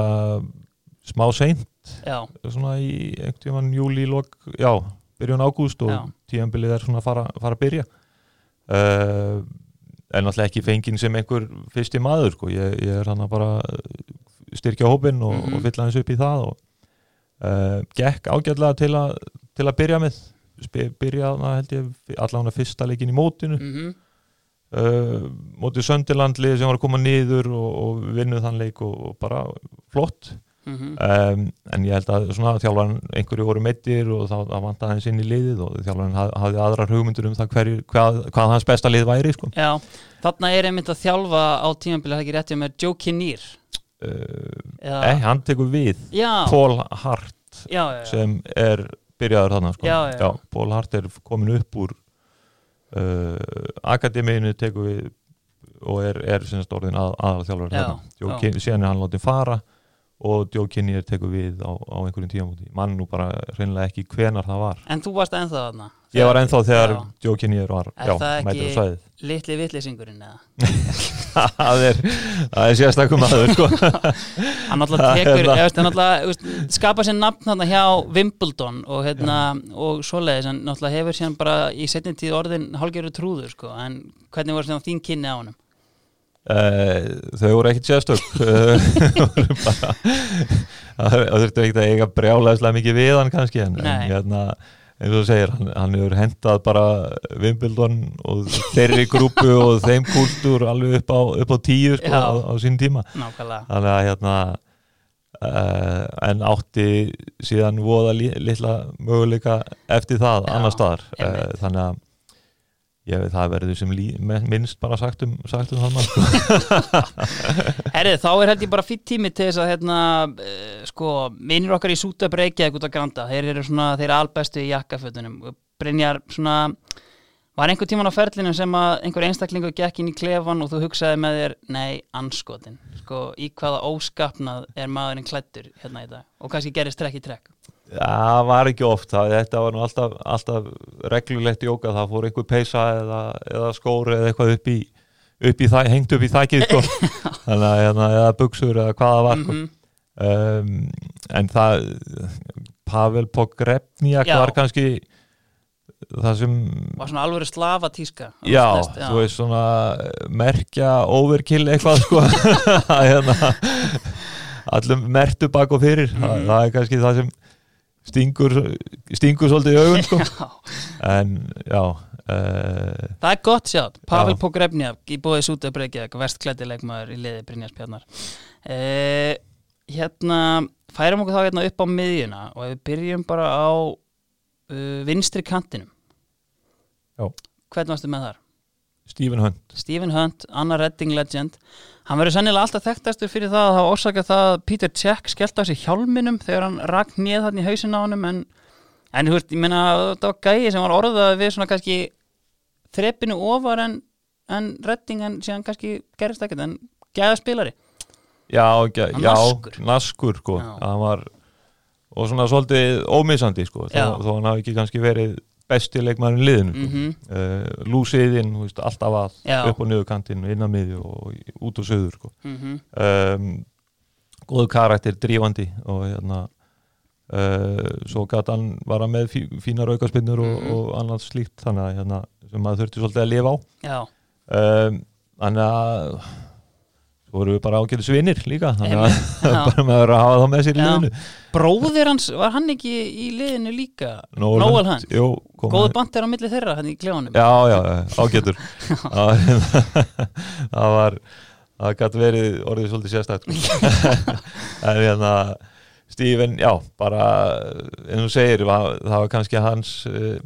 smá seint Já, svona í einhvern tímann júli lok, já, byrjun ágúst og Já. tíðanbilið er svona að fara, fara að byrja uh, en náttúrulega ekki fenginn sem einhver fyrsti maður sko. ég, ég er hann að bara styrkja hópinn og, Mhm. og fylla hans upp í það og uh, gekk ágætlega til, til að byrja með byrja held ég allavega fyrsta leikin í mótinu mm uh, mótið Söndilandlið sem var að koma niður og, og vinnuð þann leik og, og bara flott Mhm. um, en ég held að svona þjálfarn einhverju voru meittir og þá það vantaði hans inn í liðið og þjálfarn haf, hafði aðrar hugmyndur um það hverju, hvað, hvað hans besta lið væri sko. Já, þarna er einmitt að þjálfa á tímabili, það er ekki rétt hjá mér, Joe Kinnear uh, eða, Nei, hann tekur við Já, Paul Hart já, já, sem er byrjaður þarna sko. Paul Hart er komin upp úr uh, akademiðinu tekur við og er, er orðin að, aðal þjálfur Já, þarna já. síðan er hann látið fara og Joe Kinnear tekur við á, á einhverjum tíamúti mann nú bara reynilega ekki hvenar það var. En þú varst ennþá þarna? Ég var ennþá þegar Kinnear var Er já, það ekki- Litli vitleysingurinn eða? Það er, það er sérstakum aður sko. Hann er tekur, hann veist, skapa sér nafn hjá Wimbledon og, hérna, og svoleiðis, en náttúrulega hefur síðan bara í setni tíð orðin hálfgerður trúður sko, en hvernig var þín kynni á honum? Uh, þau voru ekkert sérstök. Eh, það þurfti ekkert að eiga brjálæðislega mikið við hann kannski en, en hérna, eins og þú segir hann, hann hefur hendað bara Wimbledon og þeirri grúpu og þeim kúltúr alveg upp á, upp á tíu sko, á, á sín tíma. Nákvæmlega. Þannig að hérna uh, en átti síðan voða li, litla möguleika eftir það Já, annar staðar uh, einmitt. þannig að ég, það verður sem minnst bara sagt um, sagt um mann sko. Herrið, þá er held ég bara fýtt tími til þess að hérna, uh, sko, minnir okkar í Súta Breykjavík út að granda, þeir eru svona þeir eru albestu í jakkafötunum. Brynjar, svona, var einhver tíman á ferlinu sem að einhver einstaklingu gekk inn í klefan og þú hugsaði með þér nei, anskotin, sko, í hvaða óskapnað er maðurinn klættur hérna í dag? Og kannski gerist trekk í trekk það var ekki oft það, þetta var nú alltaf, alltaf reglulegt jóka, það fór einhver peysa eða, eða skóri eða eitthvað upp í, upp í það, hengt upp í þækið sko. hérna, eða buksur eða hvað það var sko. Um, en það Pavel Pogrebniak Já. var kannski það sem var svona alvöru slafa tíska já, þú veist svona merkja overkill eitthvað sko hérna allum mertu bak og fyrir það, Mhm. það er kannski það sem stingur stingur svolítið í augun sko. En já uh, það er gott sjátt, Pavel Já. Pogrebniak í bóði Súta Breykjavík, vestklætti leikmaður í liði Brynjars Pjarnar uh, hérna, færum okkur þá hérna upp á miðjuna og við byrjum bara á uh, vinstri kantinum. Já. hvernig varstu með þar? Stephen Hunt. Stephen Hunt, annar redding legend hann verður sennilega alltaf þekktastur fyrir það að hafa orsakað það að Peter Cech skellt á sig hjálminum þegar hann rakk nýð hann í hausin á honum en, en veist, ég meina þetta var gæi sem var orðað við svona kannski þrepinu ofar en, en redding en síðan kannski gerist ekkert en gæða spilari já, Hann já naskur. naskur sko Já. hann var og svona svolítið ómissandi sko þó, þó hann hafi ekki kannski verið besti leikmaðurinn í liðinu mm mm. uh, lúsiðinn, alltaf að Já. upp og niður kantinn, inn að miðju og út og söður sko -hmm. um, góðu karakter, drífandi og hérna uh, svo gæti hann vara með fí, fínar aukaspinnur og, Mhm. og annað slíkt þannig að hérna, sem maður þurfti svolítið að lifa á um, þannig að voru við bara ágætis vinnir líka þannig að bara maður að hafa það með sér í liðinu. Bróðir hans, var hann ekki í liðinu líka? Jú, kom Góðu hann- bandir á milli þeirra hann í klefanum. Já, já, ágætur. Það var það gæti verið orðið svolítið sérstætt sko. en hérna Steven, já, bara og þú segir, það var kannski hans uh,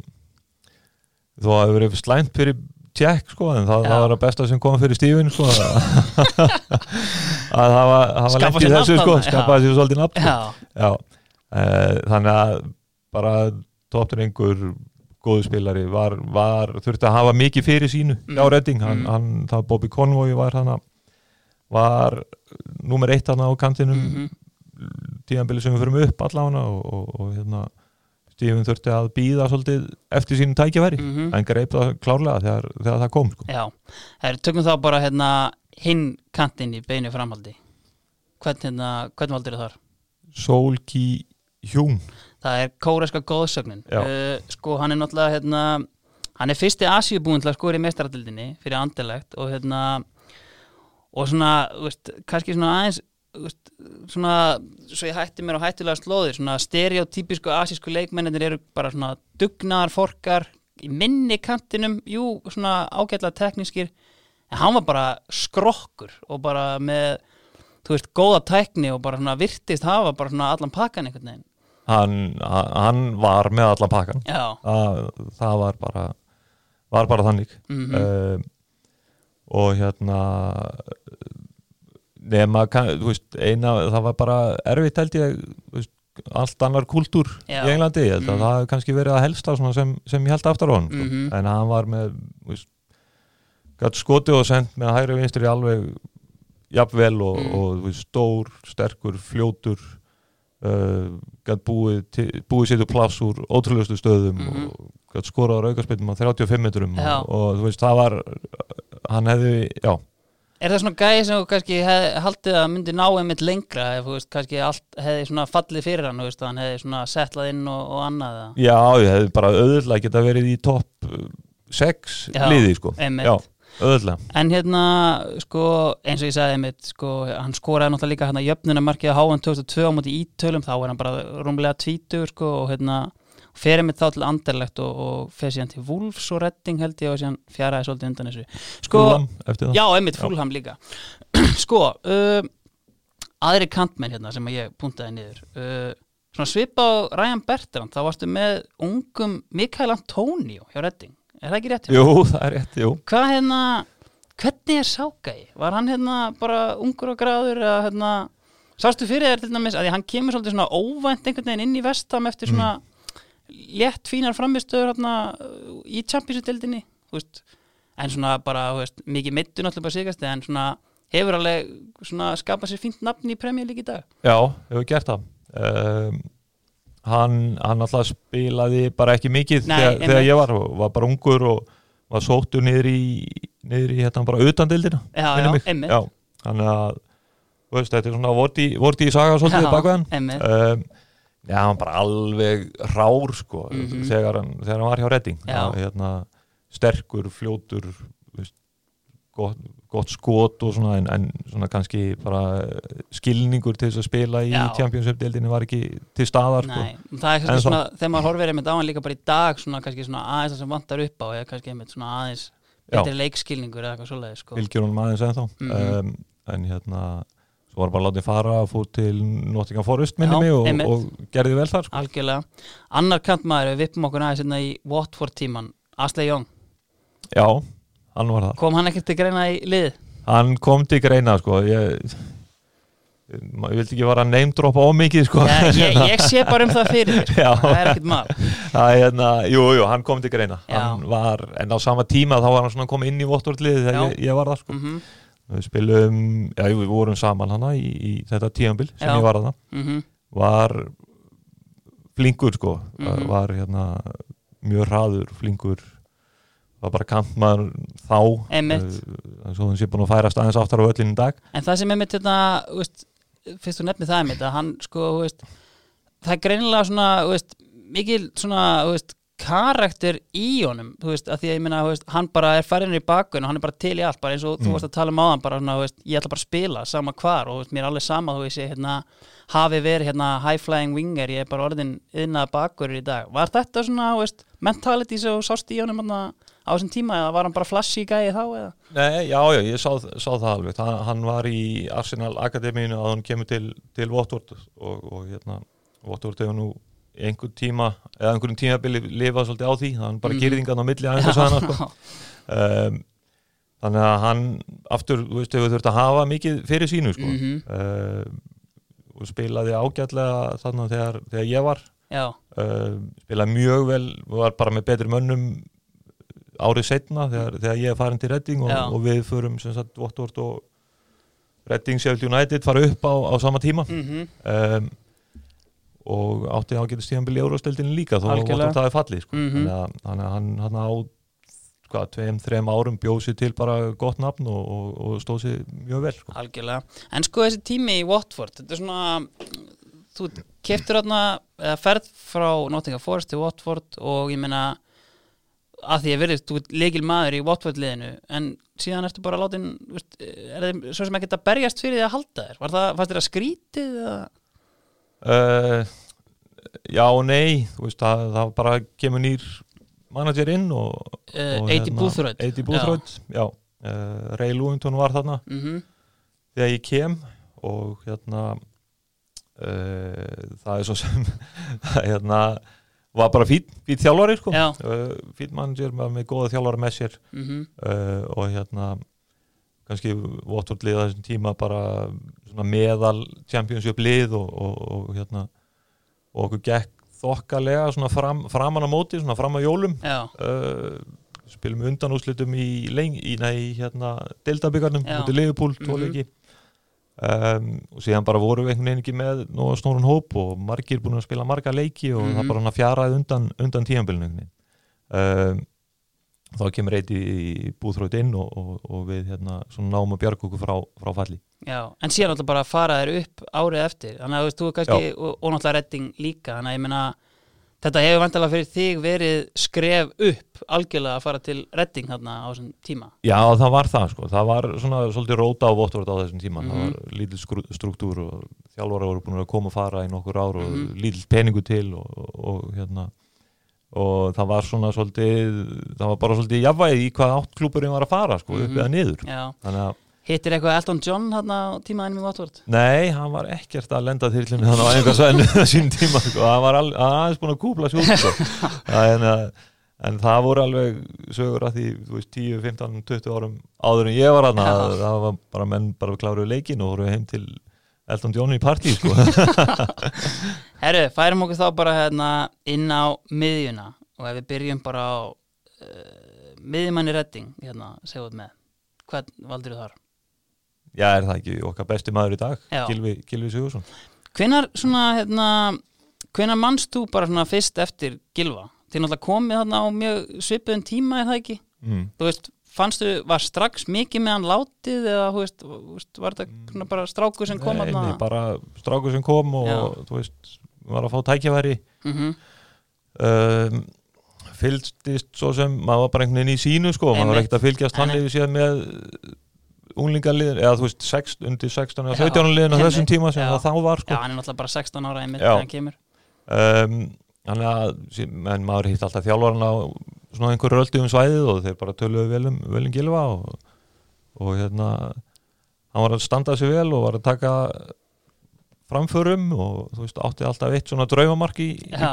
þó að það hefur verið slæmt fyrir tjekk sko, en það, það var það besta sem kom fyrir Steven sko. Að það var, var lent í þessu sko, skapaði sér svolítið nafn sko. Uh, þannig að bara toppdrengur góðu spilari var, var þurfti að hafa mikið fyrir sínu Mm. hjá Redding, hann, Mm. hann, það Bobby Convoy var hann var númer eitt hann á kantinum. Mhm, tíðanbili sem við förum upp allavega og, og, og hérna Stífum þurfti að býða svolítið eftir sínum tækjafæri mhm. en greip það klárlega þegar, þegar það kom sko. Já, Her, tökum þá bara hérna hinn kantinn í beinu framhaldi Hvern, hérna, hvern valdur þar? Solki Hjún Það er kóreska góðsögnin uh, Sko, hann er náttúrulega hérna, hann er fyrsti Asíubúin til að skora í mestaradildinni fyrir andelegt og hérna og svona, veist, kannski svona aðeins svona, svo ég hætti mér á hættulega slóðir, svona stereotypísku asísku leikmennir eru bara svona dugnaðar forkar í minni kantinum, jú, svona ágætlega teknískir, en hann var bara skrokkur og bara með þú veist, góða tækni og bara svona virtist hafa bara svona allan pakkan einhvern veginn. Hann, hann var með allan pakkan Já, það, það var bara var bara þannig. Mhm, um, og hérna nema, þú veist, eina það var bara erfitt held ég veist, allt annar kultúr Já. í Englandi, Mm. það hafi kannski verið að helsta sem, sem ég held aftar á hann sko. Mhm. en hann var með veist, gætt skotið og sendt með hægri vinstri alveg jafnvel og, Mm. og þú veist, stór, sterkur, fljótur uh, gætt búið, búið sér til pláss úr ótrúlegustu stöðum Mhm. og gætt skorað á aukarspilnum á 35 metrum og, og þú veist, það var hann hefði, já Er það svona gæði sem þú kannski hef, haldið að myndi ná einmitt lengra ef þú veist, kannski allt hefði svona fallið fyrir hann, veist, hann hefði svona settlað inn og, og annað? Já, ég hefði bara auðvitað geta verið í topp 6 Já, liði, sko einmitt. Já, auðvitað En hérna, sko, eins og ég sagði einmitt, sko, hann skoraði náttúrulega líka hérna jöfnunamarkið á Háan 2002 á móti ítölum, þá er hann bara rúmlega tvítur, sko, og hérna fer einmitt þá til anderlegt og, og fer síðan til Wolfs og Redding held ég og síðan fjaraði svolítið undan þessu. Sko, Fúlam eftir það Já, einmitt Fúlham líka Sko, uh, aðri kantmenn hérna sem ég puntaði niður uh, Svona svipa á Ryan Bertrand þá varstu með ungum Mikael Antonio hjá Redding Er það ekki rétt? mér? Jú, það er rétt, jú Hvað hérna, hvernig er Sákai? Var hann hérna bara ungur og gráður eða hérna Sástu fyrir þér til dæmis að því hann kemur svolítið svona óvænt einhvern veginn inn í vestam eftir svona létt fínar framistöður uh, í veist, en svona bara veist, mikið mittu náttúrulega bara sigast en svona hefur alveg skapað sér fínt nafn í Premier League í dag. Já, hefur gert það. Um, Hann, hann alltaf spilaði bara ekki mikið Nei, þegar, þegar ég var, var bara ungur og var sóttur niður í niður í hérna bara utan dildina Já, já. Já, þannig að veist, þetta er svona vorti, vorti í saga svolítið bakveðan. einmitt. um, Já, hann bara alveg rár sko, Mhm. þegar, hann, þegar hann var hjá Redding hérna, sterkur, fljótur veist, gott, gott skot og svona en, en svona kannski bara skilningur til þess að spila í Já. Championship-deildinni var ekki til staðar sko. Nei, það er En kannski svo- svona, þegar maður horfir einmitt á hann líka bara í dag svona kannski svona aðeins það sem vantar upp á eða kannski einmitt svona aðeins Já. betri leikskilningur eða eitthvað svoleiði sko. fylgjur honum aðeins ennþá Mhm. um, en hérna svo var bara látið fara að fór til Nottingham Forest minni Já, mig og, og gerði vel þar sko. Algjörlega. Annar kantmaður, við vippum okkur aðeins hérna í Watford tíman, Ashley Young Já, hann var það kom hann ekkert til greina í lið? Hann kom til greina sko ég, ég vildi ekki vara að neymdropa ómikið sko Ja, ég, ég sé bara um það fyrir þér, Já. það er ekkert mál Það er hérna, jú, jú, hann kom til greina Já. hann var, en á sama tíma þá var hann svona komið inn í Votvordlið þegar Já. ég, ég var það sko mm við spilum, já, við vorum saman hana í, í þetta tíambil sem Já. ég var þarna -hmm. var flinkur sko Mhm. var hérna mjög hraður, flinkur var bara kantmaður þá uh, svo hann sé búin að færast aðeins aftar á öllin í dag En það sem er mitt hérna, fyrst þú nefnir það er mitt að hann sko, veist, það er greinilega svona, veist, mikil svona, veist, karakter í honum, þú veist, að því að ég minna, þú veist, hann bara er farin í bakun og hann er bara til í allt, bara eins og þú Mm. varst að tala um áðan, bara svona, þú veist, ég ætla bara að spila sama hvar og þú veist, mér er alveg sama, þú veist, ég hérna, hafi verið hérna high flying winger, ég er bara orðin yðnað bakur í dag. Var þetta svona, þú veist, mentality sem þú sást í honum hérna á þessum tíma eða var hann bara flashy gæði þá eða? Nei, já, já, ég sá, sá það alveg það, hann var í Arsenal Akademíinu að hann kemur til, til Votvort og, og hérna, Votvort hefur nú í einhvern tíma, eða einhverjum tímabili lifað svolítið á því, hann bara mm. gyrðingan á milli aðeins að sagða sko. um, þannig að hann aftur, þú veist, hefur þurft að hafa mikið fyrir sínu sko. Mhm. um, og spilaði ágætlega þannig þegar, þegar ég var um, spilaði mjög vel og var bara með betri mönnum árið setna þegar, þegar ég er farin til Redding og, og við förum sem sagt Votvort og Redding Sheffield United fara upp á, á sama tíma mhm um, og átti ágætist tíðanbili í Eurósteldinu líka þó að það er fallið sko. Mhm. þannig, að, þannig að hann, hann á hvað, tveim, þreim árum bjóð sér til bara gott nafn og, og, og stóð sér mjög vel sko. Algjörlega. En sko þessi tími í Watford, þetta er svona, þú keftur þarna, eða ferð frá Nottingham Forest til Watford og ég meina að því að verðist, þú ert leikil maður í Watford liðinu, en síðan ertu bara látin, er þið svo sem ekki að berjast fyrir því að halda þér? Var það, fannst þér að skrítið? Eða? Uh, já og nei þú veist, það, það bara kemur nýr manager inn og, Uh, og Eiti já, uh, Ray Lewington var þarna. Mm þegar ég kem og hérna uh, það er svo sem hérna var bara fín, fín þjálfari sko. Fín manager með, með góða þjálfari með sér. Mm uh, og hérna kannski Watford liða þessum tíma bara svona meðal championship lið og, og, og hérna og okkur gekk þokkalega svona fram, framan á móti, svona fram á jólum. Uh, spilum undanúslitum í, leng, í nei, hérna, deltabyggarnum út í Liverpool, Mhm. tóleiki um, og síðan bara voru við einhvern veginn ekki með snórun hóp og margir búin að spila marga leiki og Mhm. það bara fjaraði undan, undan tíðanbylnu um, þá kemur eitt í búþrótt inn og, og, og við hérna, náum að bjarga okkur frá, frá falli. Já, en síðan alltaf bara að fara þér upp árið eftir, þannig að þú veist, þú er kannski og, og náttúrulega redding líka, þannig að ég meina þetta hefur vantilega fyrir þig verið skref upp algjörlega að fara til redding þarna á þessum tíma? Já, það var það sko, það var svona svolítið róta á Votvort á þessum tíma, Mhm. það var lítill skrú- struktúr og þjálfara voru búin að koma að fara í nokkur ár og Mhm. lítill peningu til og, og, og hérna og það var svona svolítið það var bara svolítið jafnvægi í hvað átt klúburinn var að fara sko, upp Mhm. eða niður. Að, hittir eitthvað Elton John þarna á tímaðinum í Watford? Nei, hann var ekkert að lenda þyrlunni þannig á einhver svennu á sín tíma sko, hann var aðeins búin að kúpla út sko. en, að- en það voru alveg sögur að því, veist, 10, 15, 20 árum áður en ég var hann það var bara menn bara kláruðu leikin og voru heim til Elton John í partí sko. Herru, færum okkur þá bara hérna inn á miðjuna og ef við byrjum bara á uh, miðjumanni redding hérna, segjum með hvað valdur þú þar? já, er það ekki okkar besti maður í dag. Gilvi, Gilvi Sigursson Hvenar svona, hérna hvenar mannst þú bara svona fyrst eftir Gilva? Þið náttúrulega komið þarna á mjög svipuðum tíma er það ekki? mm. Þú veist, fannstu, var strax mikið með hann látið eða, veist, var þetta bara strákur sem kom Nei, nei, bara strákur sem kom og Já. þú veist, var að fá tækjaværi Mhm, um, fylgstist svo sem maður var bara einhvern veginn í sínu sko, maður var ekkert að fylgjast hann yfir síðan með unglingaliðin, eða þú veist sext, undir 16 eða Já, 17 liðin á þessum tíma sem Já. það þá var Já, sko. hann er náttúrulega bara 16 ára einmitt Já. þegar hann kemur um, þannig að en maður hitt alltaf þjálfarna á svona einhverju röldu um svæðið og þeir bara töluðu vel um, vel um Gilva og, og hérna hann var að standa sig vel og var að taka framförum og þú veist átti alltaf eitt svona draumamark í, í Já.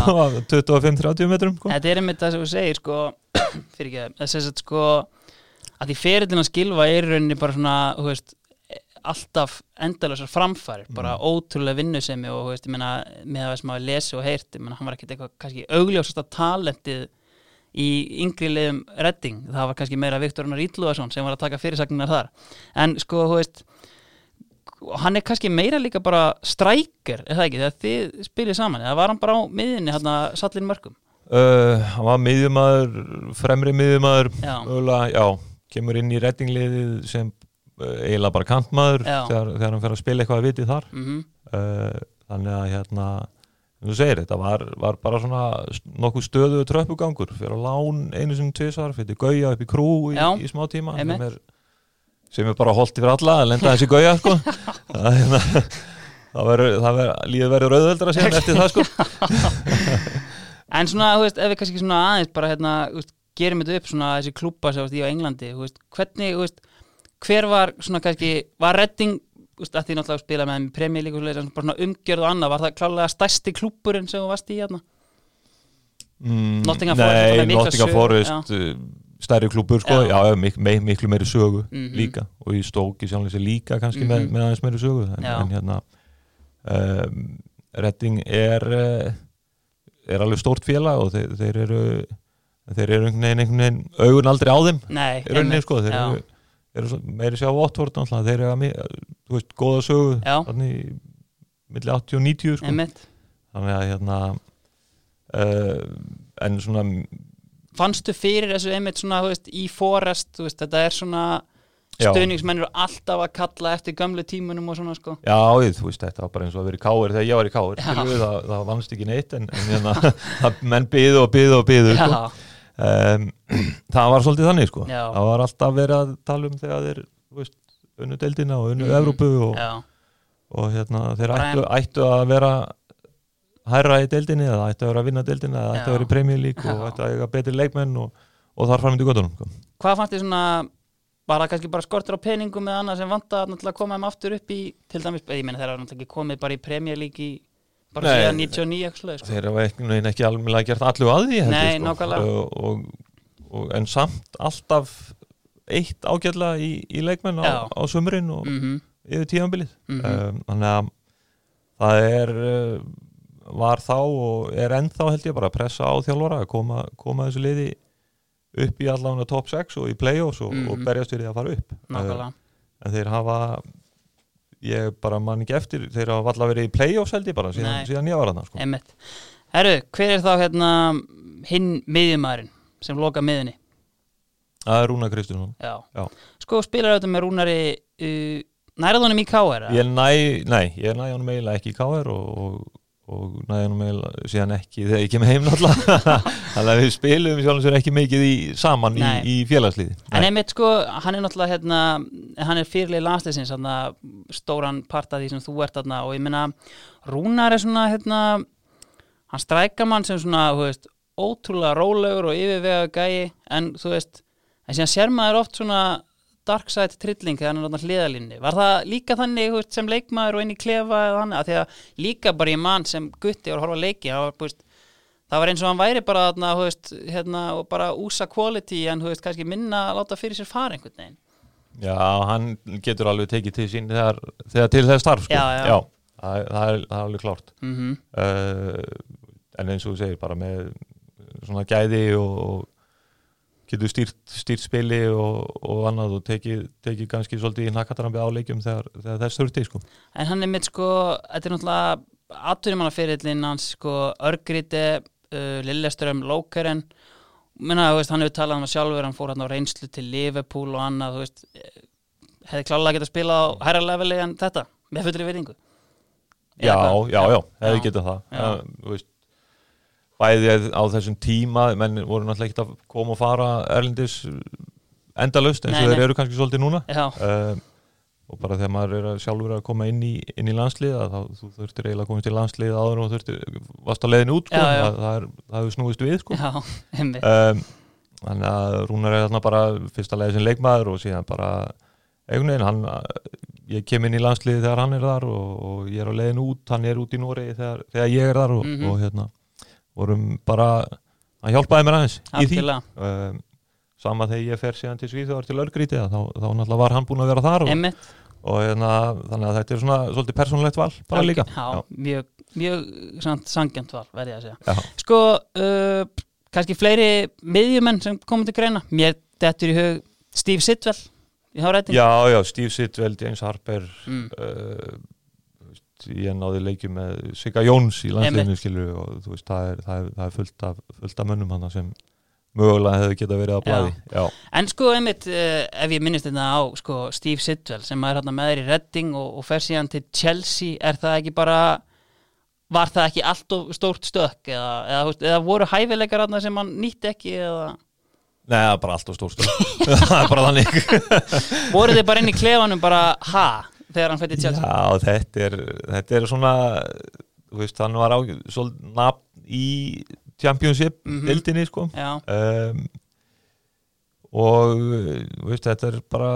sko, af 25-30 metrum sko. Þetta er einmitt það sem þú segir sko, fyrir ekki, þess að sko að því ferillin að skilfa er rauninni bara svona, þú veist alltaf endalausar framfæri bara Mm. ótrúlega vinnusemi og þú veist, ég meina, með það sem maður lesi og heyrt ég meina, hann var ekkert eitthvað kannski augljósasta talentið í yngri liðum redding, það var kannski meira Viktor Unnar Ídluðarsson sem var að taka fyrirsagnar þar. En sko, þú veist hann er kannski meira líka bara strækir, er það ekki, þegar þið spilið saman eða var hann bara á miðinni, hann að sallin mörgum uh, hann var miðjumæður fremri miðjumæður Já. mögulega, já, kemur inn í rettingliðið sem uh, eiginlega bara kantmaður Já. þegar, þegar hann fer að spila eitthvað að viti þar. Mm uh, þannig að hérna þú segir, þetta var, var bara svona nokkuð stöðu tröppugangur fyrir að lán einu sinni tvisar, fyrir gauja upp í krú í, Já, í smá tíma sem er, sem er bara holdt yfir alla að lenda þessi gauja sko. það, hérna, það verður, lífið verður rauðveldra síðan eftir það sko. En svona, þú veist, ef við kannski svona aðeins bara hérna, veist, gerum þetta upp svona þessi klúpa sem í á Englandi, þú veist, hvernig, þú veist, hver var svona kannski, var redding, veist, að því náttúrulega að spila með svona umgjörð og annað, var það klálega stærsti klúpurinn sem þú varst í hérna? mm, Nottingham Forest, Nottingham Forest uh, stærri klúbur sko, Já. já, mik mik miklu meiri sögu Mhm. líka og í stóki sjálflega sér líka kannski Mhm. með, með aðeins meiri sögu en, en hérna um, Redding er uh, er alveg stórt félag og þeir, þeir eru þeir eru einhvern veginn, einhvern veginn augun aldrei á þeim Nei, rauninni einmitt, sko, þeir eru, meiri sér á Votvort þeir eru að þú veist, góða sögu Já. þannig milli 80 og 90 sko. þannig að hérna uh, en svona Fannstu fyrir þessu einmitt svona, veist, í Forest, veist, þetta er svona Já. stöðningsmenn eru alltaf að kalla eftir gömlu tímunum og svona, sko. Já, ég, þú veist, þetta var bara eins og að vera í káir þegar ég var í káir, það, það vannst ekki neitt en, en hérna, menn byðu og byðu og byðu sko. Um, það var svolítið þannig sko. Já. það var alltaf verið að tala um þegar þeir veist, unnu deildina og unnu Mhm. Evrópu og, já, og hérna, þeir ættu, ættu að vera hærra í deildinni eða ættu að vera að vinna deildinni eða ættu að vera í League og ættu að eiga betri leikmenn og, og þar fram í göttunum sko. hvað fannst þið svona bara kannski bara skortur á peningum eða annað sem vanta að koma þeim aftur upp í til dæmis, ég meina þeir hafa náttúrulega komið bara í í bara síðan 99 eitthvað svoleiðis, sko. þeir hafa ekki, ekki alveg gert allu að því Nei, sko. og, og, og, en samt alltaf eitt ágætlega í, í leikmenn á, á sömurinn og Mhm, yfir tíðanbilið mhm. um, þannig að það er uh, var þá og er ennþá held ég bara að pressa á þjálfara að koma, koma þessu liði upp í allavega top 6 og í play-offs og, og Mhm. berjast fyrir að fara upp nákvæmlega uh, en þeir hafa ég bara man ekki eftir þeir hafa alltaf verið í play-offs held ég bara síðan, síðan ég var hann sko. Herru, hver er þá hérna hinn miðjumæðurinn sem loka miðunni? það er Rúna Kristjánsson Já. Já. Sko spilar auðvitað með Rúnari uh, nærðunum í KR? ég næ, nei, ég næ hann eiginlega ekki í KR og, og, og næ hann eiginlega síðan ekki þegar ég kem heim náttúrulega. Þannig að við spilum sjálfum sér ekki mikið í, saman í, Nei. í félagslíði En einmitt sko, hann er náttúrulega hérna, hann er fyrirlega landsleisins, hérna, stóran part af því sem þú ert þarna. Og ég meina, Rúnar er svona, hérna, hann strækar mann sem svona, þú veist, ótrúlega rólegur og yfirvega gæi, en þú veist, en síðan sér maður oft svona dark side trilling þegar hann er náttúrulega hliðalínni. Var það líka þannig, veist, sem leikmaður og inn í klefa eða þannig, að því að líka bara í mann sem gutti og horfa leiki, það var, veist, það var eins og hann væri bara þarna, veist, hérna, og bara úsa quality en kannski minna að láta fyrir sér fara einhvern veginn. Já, hann getur alveg tekið til sín þegar, þegar til þess starf sko. Já, já. það, er- það, er, það er alveg klárt Mm uh, en eins og þú segir bara með svona gæði og getur stýrt, stýrt spili og, og annað og tekið, tekið kannski svolítið í nakatarambi á leikjum þegar, þegar þess þurfti sko. En hann er mitt sko, þetta er náttúrulega atvinnumannaferillin hans sko Örgriti, uh, Lilleström, Lókeren Menna, þú veist, hann hefur talað um að sjálfur, hann fór hann á reynslu til Liverpool og annað, þú veist eh, hefði klálega getað spilað á hærra leveli en þetta, með fullri virðingu Já, já, já, hefði Já. getað það Já. uh, þú veist, bæði á þessum tíma menn voru náttúrulega ekki að koma og fara erlendis endalaust eins og þeir eru kannski svolítið núna uh, og bara þegar maður er að sjálfur að koma inn í, inn í landslið að þá þú þurftir eiginlega að komast í landslið áður og þurftir, varst á leiðin út sko, Já, já. Það, það, það hefur snúist við sko. um, þannig að Rúnar er þarna bara fyrsta leiði sem leikmaður og síðan bara einhvern veginn, hann, ég kem inn í landsliði þegar hann er þar og, og ég er á leiðin út, hann er út í Nóri þegar, þegar ég er þar og, Mhm. og hérna vorum bara, hann hjálpaði mér aðeins í því. Um, sama þegar ég fer síðan til Svíþjóðar til Ölgríti þá, þá náttúrulega var hann búinn að vera þar og, og hérna, þannig að þetta er svona svolítið persónulegt val bara líka. Já, mjög, mjög samt sangjant val, verði ég að segja. Já. Sko, uh, kannski fleiri miðjumenn sem komið til greina? Mér dettur í hug Steve Sitwell í háræting já, já, Steve Sitwell, James Harper mm. uh, veist, ég náði leikjum með Sigga Jóns í landsliðinu skilur og þú veist, það er, það er, það er fullt, af, fullt af mönnum hann sem mögulega hefði getað verið á blaði. Já, En sko, einmitt, uh, ef ég minnist þetta á sko, Steve Sitwell sem er hérna með þér í Redding og, og fer síðan til Chelsea er það ekki bara var það ekki allt of stórt stökk eða, eða, eða voru hæfileikar hérna sem hann nýtti ekki eða? Nei, það er bara allt og stórt það er bara þannig. Voru þið bara inn í klefanum bara ha, þegar hann fætti Chelsea. Já, þetta er, þetta er svona þú veist, hann var á nafn í Championship Mhm. dildinni sko. Já, um, og þú veist, þetta er bara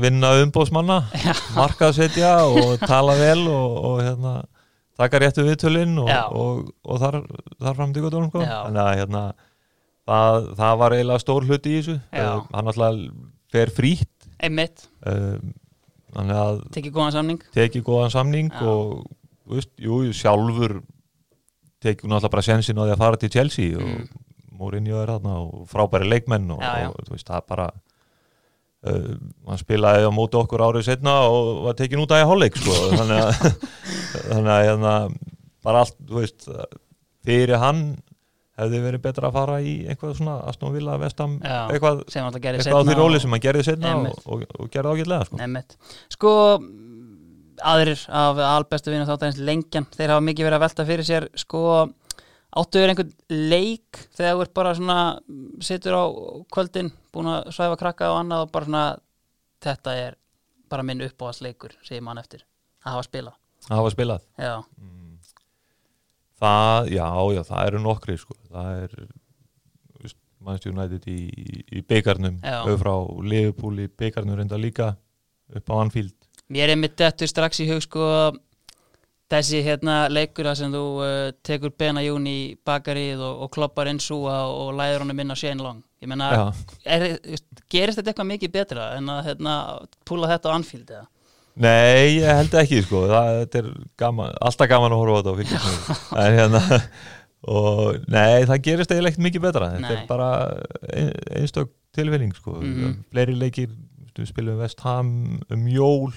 vinna umbóðsmanna markaðsetja og tala vel og, og hérna, taka réttu viðtölinn og, og, og þar, þar fram til gotunum sko. Þannig að hérna, það, það var eiginlega stór hluti í þessu. Um, hann alltaf fer frítt. Um, tekið góðan samning tekið góðan samning Já. og veist, jú, sjálfur tekið náttúrulega bara sensin á því að fara til Chelsea Mm. og Mourinho er þarna og frábæri leikmenn og, Já, já. og veist, það er bara uh, hann spilaði á móti okkur árið setna og var tekin út að í hálfleik sko, þannig að þannig að hérna, bara allt, veist fyrir hann hefði verið betra að fara í eitthvað svona Aston Villa, Vestam, Já. eitthvað eitthvað á því róli sem hann gerði setna og, og, og gerði ágætlega sko. Sko aðrir af albestu vinna þáttanins lengjan, þeir hafa mikið verið að velta fyrir sér sko áttu verið einhvern leik þegar þú ert bara svona situr á kvöldin, búin að svæfa krakka og annað og bara svona þetta er bara minn uppáhaldsleikur segir mann eftir að hafa spilað. Að hafa spilað? Já, Það, já, já, það eru nokkri sko. það er Manchester United í, í byggarnum Já. frá Liverpool í byggarnum reynda líka upp á Anfield Mér er mitt dettur strax í hug sko þessi hérna leikur sem þú uh, tekur Bena Jún í bakarið og, og kloppar inn súa og læður honum inn á Shane Long ég veist, gerist þetta eitthvað mikið betra en að hérna, púla þetta á Anfield eða? Nei, ég held ekki sko. Það, þetta er gaman, alltaf gaman að horfa á þetta og fylgjast með hérna og nei, það gerist eiginlega ekkert mikið betra. Þetta Nei. er bara ein, einstök tilfinning sko. Mhm. fleiri leikir, við spilum West Ham um jól.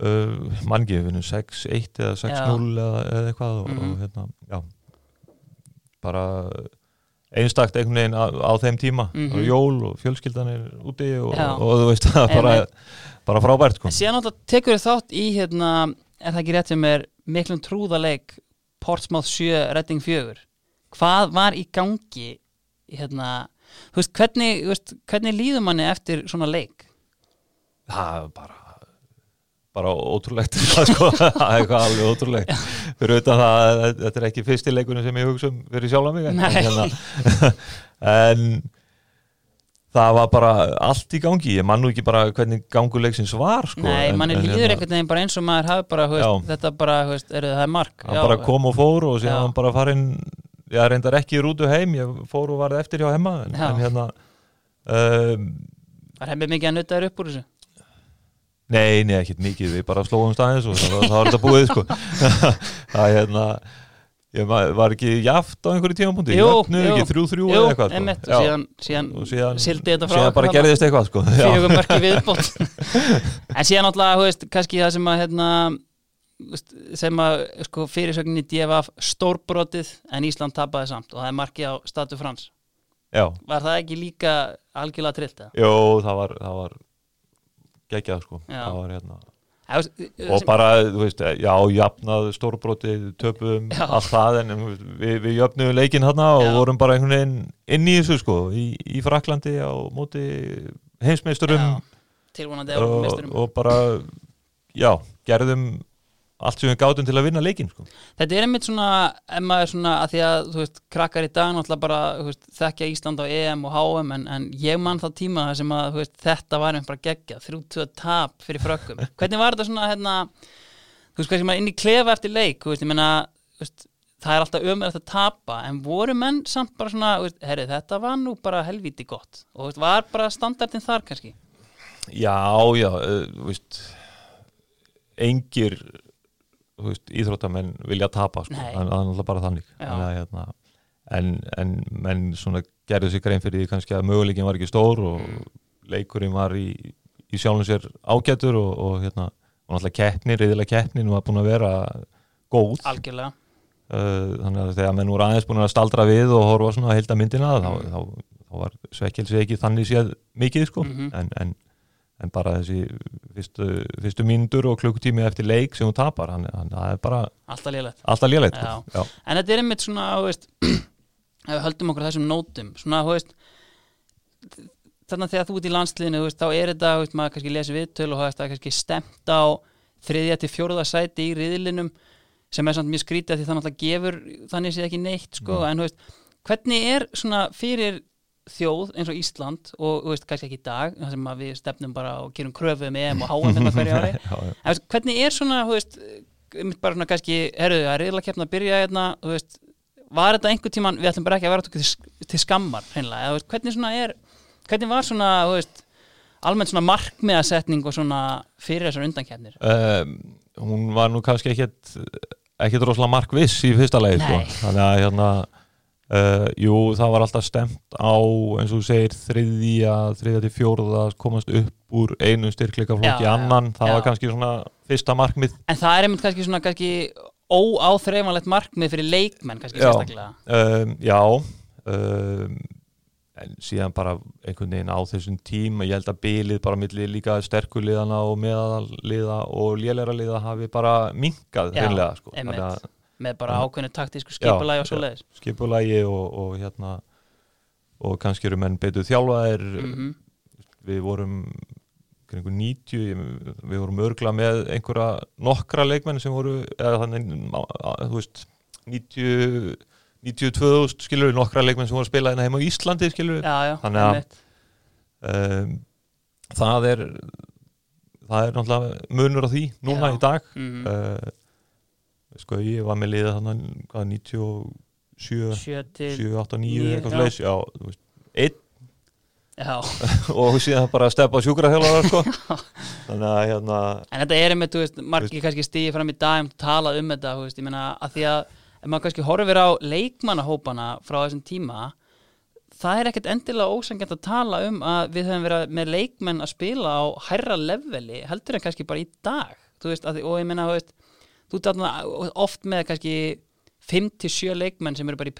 Uh, manngifinu 6-1 eða 6-0 eða, eða eitthvað og, Mhm. og hérna, já. Bara einstakt einhvern veginn á, á þeim tíma Mhm. og jól og fjölskyldan er úti og, Já. og, þú veist það er bara, bara frábært sko En síðan náttúrulega tekur þið þátt í hérna, er það ekki rétt sem er miklum trúðaleik Portsmouth 7 Redding 4 hvað var í gangi hérna, þú veist, hvernig, hvernig líður manni eftir svona leik? það er bara bara ótrúlegt sko. er eitthvað alveg ótrúlegt. Fyrir það að þetta er ekki fyrsti leikunum sem ég hugsa um fyrir sjálf mig en, hérna, en það var bara allt í gangi. Ég man nú ekki bara hvernig ganguleiksins var sko, Nei, en, manni en, líður hérna, einhvern veginn bara eins og maður hafi bara, veist, þetta bara, þú veist, er það er mark. Hann bara kom og fór og síðan Já. hann bara farin ég reyndar ekki í rútu heim ég fór og varð eftir hjá heima en, Já. en hérna um, er hefði mikið að nutta þér upp úr þessu Nei, nei, ekkert mikið, við bara slóðum staðins og þá var þetta búið sko. Það er hérna ég var ekki jaft á einhverju tímapunkti? Jú, jöfnu jú. ekki þrjú þrjú Jú, eða eitthvað einmitt, Já. og síðan, síðan, síðan, sildi þetta frá síðan bara þarna. gerðist eitthvað sko. fjögum mörki viðbót. En síðan náttúrulega, þú veist, kannski það sem að hérna, sem að sko, fyrirsögninni DFF stórbrotið en Ísland tapaði samt og það er markið á Statu Frans Já, var það ekki líka algjörlega trillt eða? jú, það var, það var geggjað sko. Var hérna veist, og bara, þú veist, já, jafnað stórbróti, töpum, allt það en við, við jöfnum leikinn hérna og Já. vorum bara einhvern veginn inn í þessu sko, í, í Fraklandi á móti heimsmeisturum. Og, og bara já, gerðum allt sem við gátum til að vinna leikinn sko. Þetta er einmitt svona, svona að því að, þú veist, krakkar í dag náttúrulega bara, veist, þekkja Ísland á EM og HM en, en ég man þá tíma þar sem að, veist, þetta var einmitt bara þrjú tvö tap fyrir frökkum. Hvernig var þetta svona, hérna, þú veist, hvað sem maður inn í klefa eftir leik, ég veist, það er alltaf ömur að tapa, en voru menn samt bara svona, herri, þetta var nú bara helvíti gott og, var bara standardin þar kannski? já, já, uh, þú veist engir veist, íþróttamenn vilja tapa sko. Nei. það er náttúrulega bara þannig að, hérna, en, en menn gerðu sig grein fyrir því kannski að möguleikin var ekki stór og leikurinn var í, í sjálfum sér ágætur og, og hérna, og náttúrulega keppni, reyðilega keppnin var búin að vera góð Algjörlega. uh, þannig að þegar menn voru aðeins búin að staldra við og horfa svona að heilda myndina þá, þá, þá var svekkelsi ekki þannig séð mikið sko Mhm. en, en, en bara þessi fyrstu, fyrstu mínútur og klukkutími eftir leik sem hún tapar, hann, hann, það er bara Alltaf lélegt. alltaf léleitt Já. Já. En þetta er einmitt svona, þú veist, ef við höldum okkur þessum nótum, svona, þú veist, þannig að þegar þú ert í landsliðinu, þú veist, þá er þetta, þú veist, maður kannski lesi viðtöl og það er kannski stemt á þriðja til fjóruða sæti í riðlinum sem er samt mjög skrítið því það náttúrulega gefur þannig séð ekki neitt, sko, Mm. en þú veist, hvernig er svona fyrir þjóð eins og Ísland og, veist, kannski ekki í dag, þar sem að við stefnum bara og gerum kröfu um EM og HM þetta hverju ári, Já, já. En hvernig er svona, þú veist, bara svona kannski, herruðu, það er reyðlega keppna að byrja hérna, þú veist, var þetta einhver tíman, við ætlum bara ekki að vera til, til skammar, hreinlega, veist, hvernig svona er, hvernig var svona, þú veist, almennt svona markmiðasetning og svona fyrir þessar undankeppnir? Um, hún var nú kannski ekkit ekkit rosalega markviss í fyrsta leið sko. Þannig að hérna uh, jú, það var alltaf stemt á eins og þú segir þriðja þriðja til fjóruða komast upp úr einu styrkleikaflokk Já, í já, annan það já. var kannski svona fyrsta markmið En það er einmitt kannski svona, kannski óáþreifanlegt markmið fyrir leikmenn, kannski Já. sérstaklega. um, já um, en síðan bara einhvern veginn á þessum tíma ég held að bilið bara milli líka sterkuliðana og meðalliða og lélæra liða hafi bara minkað Já, hreinlega sko. einmitt. Með bara Já. ákveðnu taktísku skipulagi og svo leiðis. skipulagi og, og hérna og kannski eru menn betur þjálfaðir Mm við vorum kringu 90 ég- við vorum örgla með einhverja nokkra leikmenn sem voru eða þannig þú veist 90 92.000 skilur nokkra leikmenn sem voru að spila hérna heima á Íslandi skilur já, já, Þannig að- um, það er það er náttúrulega munur á því núna Já. í dag Mhm. uh, sko ég var með liða þannig hvað 97, sjö? Til 7, 8, 9 Níu, eitthvað slags já, þú veist, einn. Og síðan bara að steppa sjúkraþjálfara sko. þannig að hérna en þetta er einmitt, þú veist, margir kannski stíði fram í dag um að tala um þetta, þú veist, ég meina að því að ef maður kannski horfir á leikmannahópana frá þessum tíma það er ekkert endilega ósangjant að tala um að við höfum verið með leikmenn að spila á hærra leveli heldur en kannski bara í dag. Þú veist, að, og ég meina, þú veist þú þarna oft með kannski 5-7 leikmenn sem eru bara í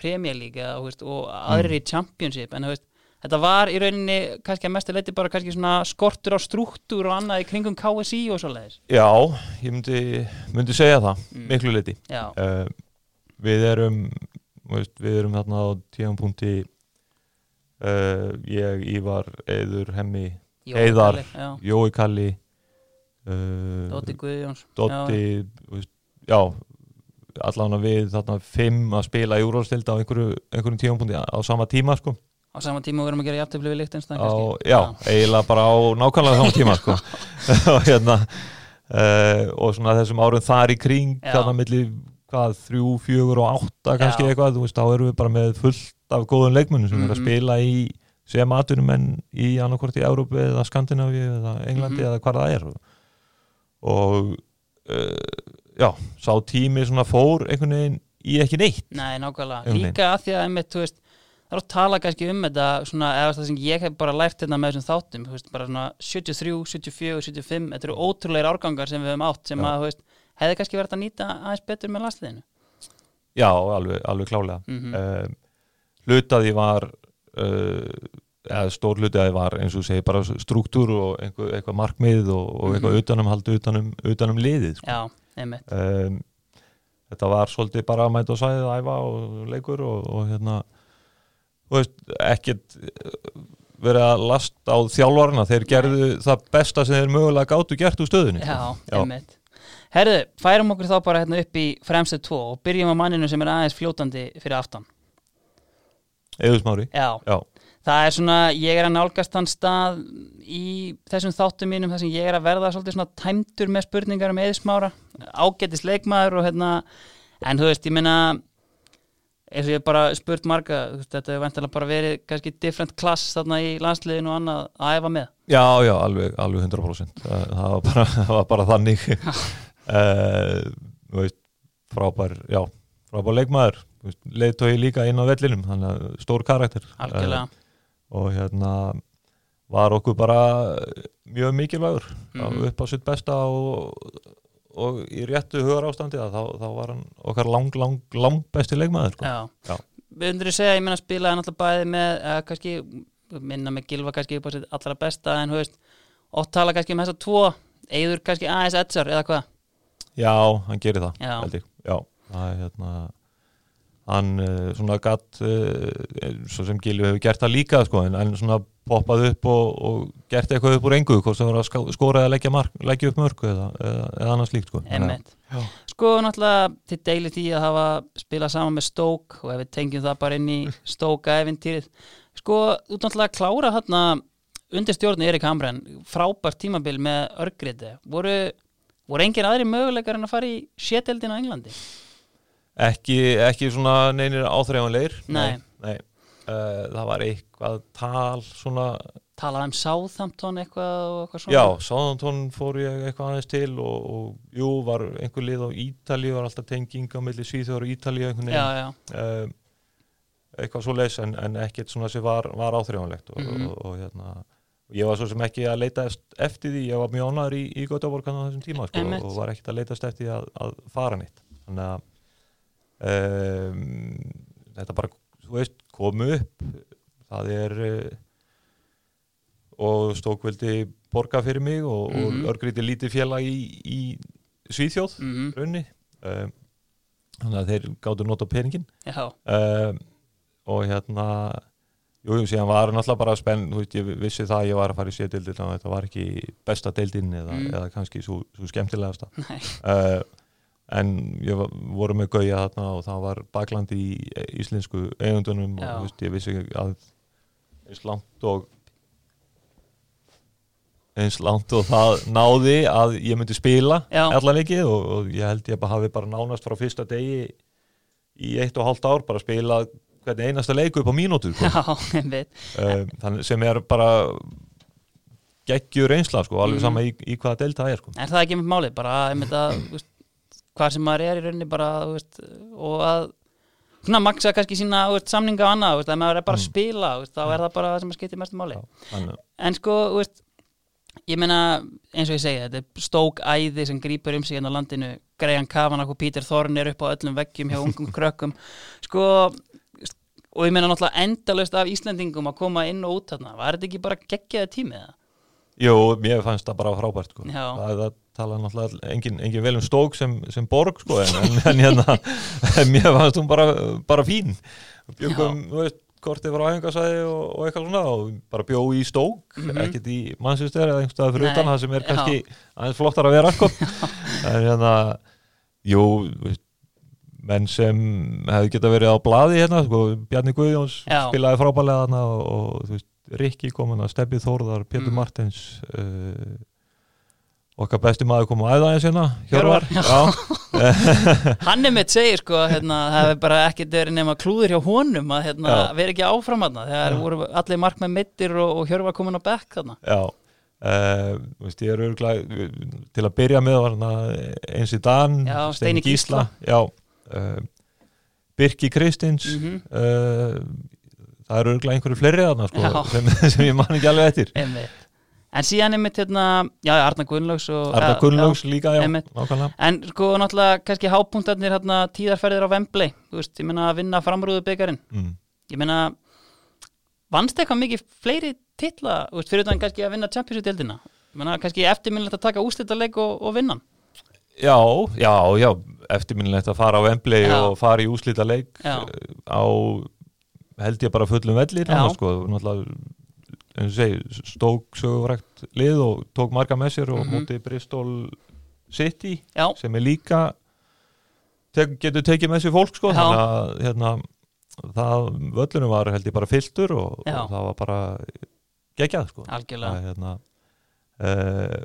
veist, og aðrir í Championship en veist, þetta var í rauninni kannski að mestu leiti bara kannski svona skortur á struktúr og annað í kringum KSI og svo leiðis já, ég myndi, myndi segja það Mm. miklu liti Já, uh, við erum veist, við erum þarna á tíðanpunkti uh, ég, Ívar, Eður, Hemmi já, Jói Kalli uh, Dótti Guðjóns Dotti þú veist, já, allan við þarna fimm að spila í úrvalstild á einhverju, einhverjum tíðanpunkti á sama tíma sko á sama tíma við erum að gera jafntöfli við Lichtenstein á, kannski. já, eiginlega bara á nákvæmlega sama tíma sko. og hérna uh, og svona þessum árum þar í kring Já. þarna milli hvað, þrjú, fjögur og átta kannski Já. eitthvað, þú veist, þá erum við bara með fullt af góðum leikmönnum sem er að Mhm. spila í sem atunum en í annarkvort í Európu eða Skandinavíu eða Englandi Mhm. eða hvað það er og uh, já, sá tími svona fór einhvern veginn í ekki neitt. Nei, nákvæmlega, líka að því að einmitt, þú veist, það er að tala kannski um þetta svona, eða það sem ég hef bara lært hérna með þessum þáttum, veist, bara svona 73, 74, 75, þetta eru ótrúleir árgangar sem við höfum átt sem Já. að, þú veist, hefði kannski verið að nýta aðeins betur með landsliðinu. Já, alveg, alveg klálega mm mm. hlutaði var uh, stór hlutaði var eins og segi bara struktúr og einhver, eitthvað markmið og, og eitthvað Mhm. utanum haldi utanum, utanum liðið sko. Já, um, þetta var svolítið bara að mæta á sæðið, æfa og leikur og, og hérna ekkert uh, verið að lasta á þjálfarna þeir gerðu það besta sem þeir mögulega gátu gert úr stöðunni já, Já. einmitt. Herðu, færum okkur þá bara hérna upp í fremstu tvo og byrjum á manninu sem er aðeins fljótandi fyrir aftan. Eðusmári, Já, já, Það er svona, ég er að nálgast þann stað í þessum þáttum mínum þar sem ég er að verða svolítið svona tæmdur með spurningar um eðismára, ágætis leikmaður og hérna, en þú veist, ég meina, eins og ég hef bara spurt marga, þetta hefur vantilega bara verið kannski different class þarna í landsliðinu og annað að æfa með. já, já, alveg, alveg 100% það, það, var, bara, það var bara þannig. Uh, þú veist, frábær já, frábær leikmaður. Leiðtói líka inn á vellinum þannig að stór karakter. Algjörlega. Og hérna var okkur bara mjög mikilvægur Mhm. upp á sitt besta og, og í réttu hugar ástandi þá, þá var hann okkar lang, lang, lang besti leikmaður sko. Já. Já. Undur að segja, ég meina spilaði náttúrulega bæði með, eða kannski, minna með Gilva kannski upp á sitt allra besta, en veist, oft tala kannski um þessa tvo, eigður kannski aðeins etsar eða hvað? já, hann gerir það Já. ég. já, það er hérna hann uh, svona gatt uh, svo sem Gilvi hefur gert það líka sko, en, en svona poppað upp og, og gert eitthvað upp úr engu hvort það var að skora eða leggja, mark, leggja upp mörgu eða, eða, eða annars líkt sko. Að-. Sko náttúrulega til deilir því að hafa spilað saman með Stoke og ef við tengjum það bara inn í Stoke æfintýrið. Sko, þú náttúrulega klára þarna undir stjórnu Erik Hamren, frábært tímabil með örgriti. Voru, voru engin aðri möguleikar en að fara í sételdin á Englandi? Ekki, ekki svona neynir áþreifanleir Nei. nei. Uh, það var eitthvað tal svona, Talaði um Southampton eitthvað og eitthvað svona? já, Sáðantón fór ég eitthvað aðeins til og, og jú, var einhver lið á Ítalíu var alltaf tenging á milli Svíþjóður og Ítalíu einhvern Já, veginn, uh, eitthvað svo leis en, en ekkert svona sem var, var áþreifanlegt og, Mhm. og, og, hérna ég var svo sem ekki að leita eftir því ég var mjög ánæður í, í Götaborgan á þessum tíma sko, og var ekkert að leitast eftir því að, að fara nýtt þannig að um, þetta bara, veist, komu upp það er uh, og stók vildi borga fyrir mig og, Mhm. og örgríti lítið félag í, í Svíþjóð mm raunni um, þannig að þeir gáttu nota peningin um, og hérna jú, jú, síðan var náttúrulega bara spenn þú veist, ég vissi það að ég var að fara í sétildin þetta var ekki besta deildin eða, Mm. eða kannski svo, svo skemmtilegasta. Nei, uh, en ég voru með gauja þarna og það var baklandi í íslensku eigundunum Já. og veist, ég vissi að eins langt og eins langt og það náði að ég myndi spila Já. allan leikið og, og ég held ég bara hafi bara nánast frá fyrsta degi í eitt og hálft ár bara spila hvernig einasta leiku upp á mínútur um, sem er bara geggjur reynsla sko, alveg Mhm. sama í, í hvaða deild það er sko. Er það ekki með málið, bara að hvað sem maður er í rauninni bara veist, og að svona maksa kannski sína veist, samninga og annað, veist, að maður er bara að Mm. spila þá er það bara það sem skiptir mestu máli. Já, en sko, ég meina, eins og ég segi, þetta er stók æði sem grípur um sig hérna á landinu. Greian Kavanagh og Pítur Þorn er upp á öllum veggjum hjá ungum krökkum. Sko og ég meina náttúrulega endalaust af Íslendingum að koma inn og út þarna, var þetta ekki bara geggjaði tímið það? Jú, mér fannst það bara frábært sko. Það, það tala náttúrulega engin, engin vel um stók sem, sem borg sko, en, en, en hérna mér fannst hún bara, bara fín byggum, þú veist, kortið frá æfingasæði og, og eitthvað svona og bara bjó í stók Mhm. ekkert í mannsýstur eða einhverstaðar fyrir Nei, utan það sem er kannski aðeins flottar að vera sko. en hérna jú, veist, menn sem hefði geta verið á blaði hérna, sko, Bjarni Guðjóns Já. spilaði frábælega og, og þú veist, Rikki kom hana, Stebbi Þórðar, Pétur Mm. Martins uh, okkar besti maður kom á æðaðins hérna, Hjörvar. Hann er mitt segir sko að hérna, það hefur bara ekkert verið nema klúður hjá honum að hérna, vera ekki áfram þarna þegar Já. voru allir mark með mittir og, og Hjörvar komin á bekk þarna Já, uh, veist, ég er örgulega til að byrja með var hana eins í Dan, Steini Gísla. Já, uh, Birki Kristins mm uh, það eru örgulega einhverju fleiri þarna sko, sem, sem ég man ekki alveg eftir Einmitt. En síðan er mitt hérna, já, Arna Gunnlaugs Arna Gunnlaugs líka, já, nákvæmlega En sko náttúrulega kannski hápunktarnir hérna tíðarferðir á Wembley, þú veist, ég meina að vinna framrúðu byggarinn. mm. Ég meina, vannst eitthvað mikið fleiri titla, þú veist, fyrir þannig kannski að vinna Championship-dildina? Ég meina, kannski eftirminnilegt að taka úslitaleik og, og vinna. Já, já, já, eftirminnilegt að fara á Wembley Já. og fara í úslita leik Já. á held ég bara fullum vellir Já. sko, náttúrulega segi, stók söguvrækt lið og tók marga með sér og Mhm. móti Bristol City Já, sem er líka tek, getur tekið með sér fólk sko, þannig að hérna, það völlunum var held ég bara fylltur og, og það var bara geggjað sko algjörlega. að, hérna, uh,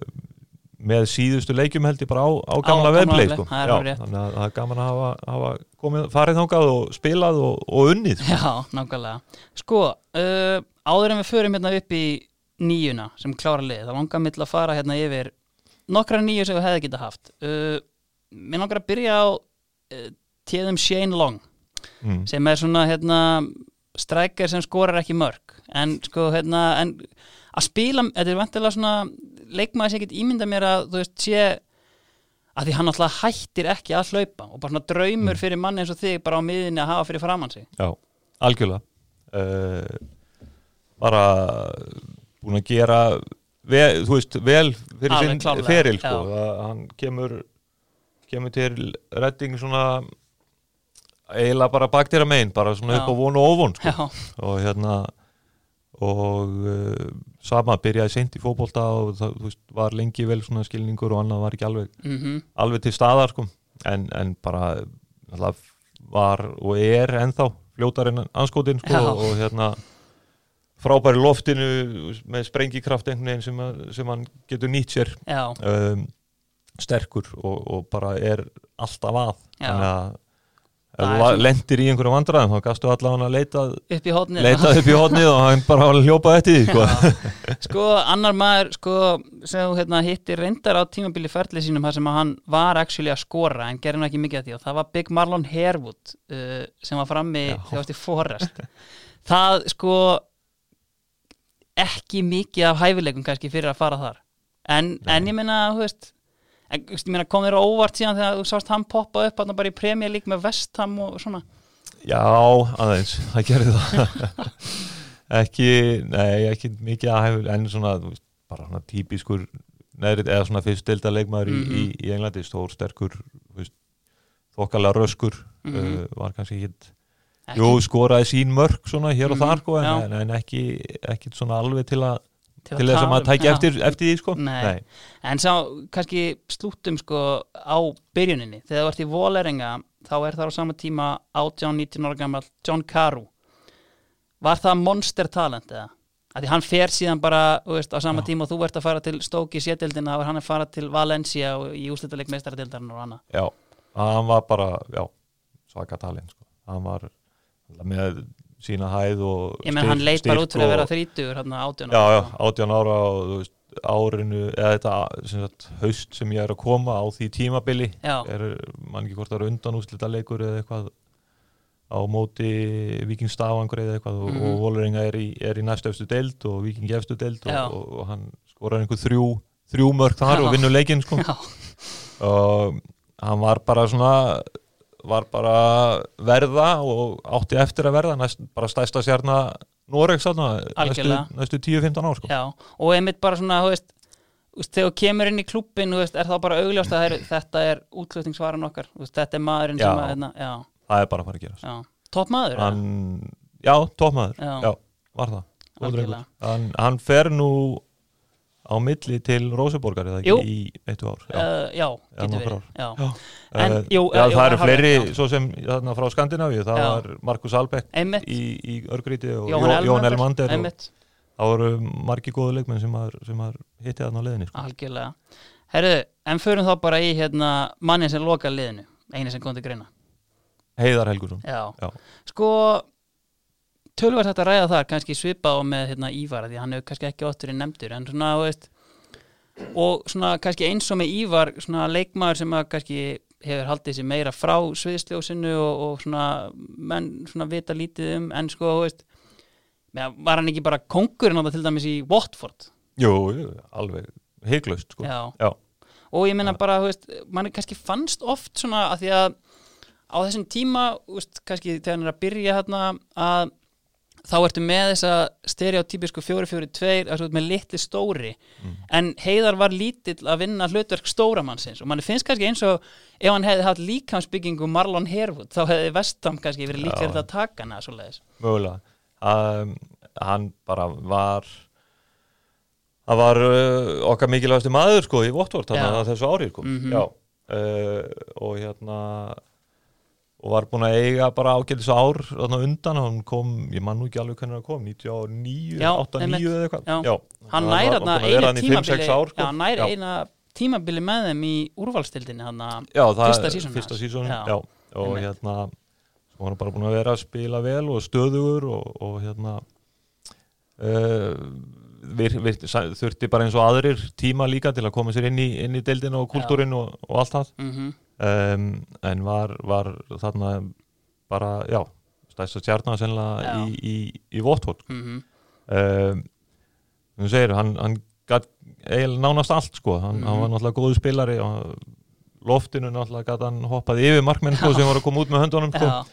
með síðustu leikjum held ég bara á, á gamla Wembley, sko. það þannig að það er gaman að hafa, hafa komið, farið þangað og spilað og, og unnið sko. Já, nákvæmlega. Sko, uh, áður en við förum hérna upp í nýjuna sem klára lið, þá langar mitt að fara hérna yfir nokkra nýju sem við hefði geta haft. Uh, mér langar að byrja á uh, tíðum Shane Long mm. sem er svona hérna strækjar sem skorar ekki mörg en sko hérna en að spila, þetta er vantilega svona leikmaður sem ekkert ímynda mér að þú veist sé að því hann alltaf hættir ekki að hlaupa og bara svona draumur Mm. fyrir manni eins og þig bara á miðinni að hafa fyrir framann sig Já, algjörlega uh, bara búin að gera vel, þú veist, vel fyrir Alveg sinn feril sko, að hann kemur kemur til redding svona eiginlega bara baktýra megin, bara svona Já. upp á von og óvon sko. Og hérna og uh, sama byrjaði seint í fótbolta og það veist, var lengi vel svona skilningur og annað var ekki alveg, mhm, alveg til staðar sko. en, en bara var og er ennþá fljótar en anskotin sko, Já. og hérna frábæri loftinu með sprengikraft einhvern veginn sem, að, sem hann getur nýtt sér um, sterkur og, og bara er alltaf að Já. þannig að lendir í einhverjum vandræðum þá gastu allavega að leita, upp í leita upp í hodnið og hann bara var að hljópa eftir því sko. Sko, annar maður sko, sem hérna, hittir reyndar á tímabili ferli sínum þar sem hann var actually að skora en gerði hann ekki mikið af því og það var Big Marlon Harewood uh, sem var frammi varst í Forrest það sko ekki mikið af hæfileikum kannski fyrir að fara þar. En, en ég meina, þú veist en, meina, kom þér óvart síðan þegar þú sást hann poppa upp bara í League með Vestham og svona? Já, aðeins, það gerði það. Ekki, nei, ekki mikið að hefur, en svona bara svona típiskur neðri, eða svona fyrst delta leikmaður í, Mhm. í, í Englandi, stór, sterkur þokkalega röskur Mhm. uh, var kannski ekki, Jú, skoraði sín mörk svona hér og Mhm, þar sko, en, en ekki, ekki svona alveg til að Til til þess að maður um- tæki já. eftir, eftir því sko Nei. En sá, kannski slúttum sko á byrjuninni. Þegar þú ert í Voleringa, þá er það á sama tíma 18-19 ára gammal John Carew. Var það monster talent eða? Því hann fer síðan bara, veist, á sama Já. tíma og þú ert að fara til Stoke í sétildina, þá er hann að fara til Valencia og í úslitaleg meistaradeildarinn og hana. Já, hann var bara já, svaka talin sko. hann var með sína hæð og Ég menn hann leit bara út fyrir að vera þrítugur hann átján Já, já, 18 ára og veist, árinu, eða þetta sem sagt, haust sem ég er að koma á því tímabili er, mann ekki hvort það er undan úslita leikur eða eitthvað á móti vikingstafangur eða eitthvað og, Mhm. og Voleringa er í, er í næstu efstu deild og viking efstu deild og, og, og hann skorar einhver þrjú þrjú mörg þar Já. og vinnur leikinn sko. já, og hann var bara svona var bara verða og átti eftir að verða næst, bara stæsta stjarna Noregs næstu, næstu 10-15 ár sko. já. Og einmitt bara svona, veist, þegar kemur inn í klubbin, veist, er þá bara augljóst að það er, þetta er útlutningsvaran okkar, veist, þetta er maðurinn Já. sem að, hérna, já, það er bara að fara að gera já. Topp maður, eða? hann, já, Já. já, var það hann, hann fer nú á milli til Róseborgar eða ekki í eittu ár já. Uh, já, getur verið, já. Já. En, Eh, jú, já, eh, jú, það eru fleiri svo sem þarna frá Skandinavíu það var Markus Albeck í, í Örgríti og Jóhann Jó- Jón Elmander, og það voru margi góðu leikmenn sem sem maður hitti þarna á leiðinni sko. algjörlega. Herðu, en förum þá bara í, hérna, mannin sem loka liðinu, eini sem kom til greina. Heiðar Helgursson Já. Já. Sko tölvært þetta að ræða þar kannski svipað á með hérna, Ívar því hann hefur kannski ekki óttur í nefndur en svona, veist og svona kannski eins og með Ívar svona leikmaður sem að kannski hefur haldið sér meira frá sviðsljósinu og, og svona menn svona vita lítið um en sko, veist var hann ekki bara kongurinn á það til dæmis í Watford Jú, jú, alveg heiklaust sko. Já. Já. og ég meina bara, þú veist, mann kannski fannst oft svona að því að á þessum tíma, veist, kannski þegar hann er að byrja hérna að þá ertu með þessa stereotypisku 4-4-2, þessu með litli stóri en Heiðar var lítill að vinna hlutverk stóramannsins og mann finnst kannski eins og ef hann hefði haft líkamsbyggingu Marlon Herwood þá hefði Vestam kannski verið Já. að taka hana mögulega um, hann bara var það var uh, okkar mikilvægasti maður sko í Votvort að þessu ári sko. Mhm. Já, uh, og hérna og var búin að eiga bara ágætis ár undan, hann kom, ég man nú ekki alveg hvernig hann kom, 99, Já, 8, einmitt. 9 eða eitthvað. Hann var- nær var þarna búinn að vera eina þarna í 5-6 tímabili ár, sko. hann nær Já. eina tímabili með þeim í úrvalstildinni hann það Fyrsta seasonið fyrsta sísónu, Já. og hérna svo var hann bara búin að vera að spila vel og stöðugur og, og hérna uh, vir, vir, þurfti bara eins og aðrir tíma líka til að koma sér inn í, inn í deildina og kultúrin og, og allt það. Mm um, en var, var þarna bara, já stæðst að stjarnar sennilega í, í, í Votvort -hmm. um, þú segir, hann, hann gat eiginlega nánast allt sko hann, Mhm. hann var náttúrulega góðu spilari og loftinu náttúrulega gat hann hoppað yfir markmenn sko, sem var að koma út með höndunum sko.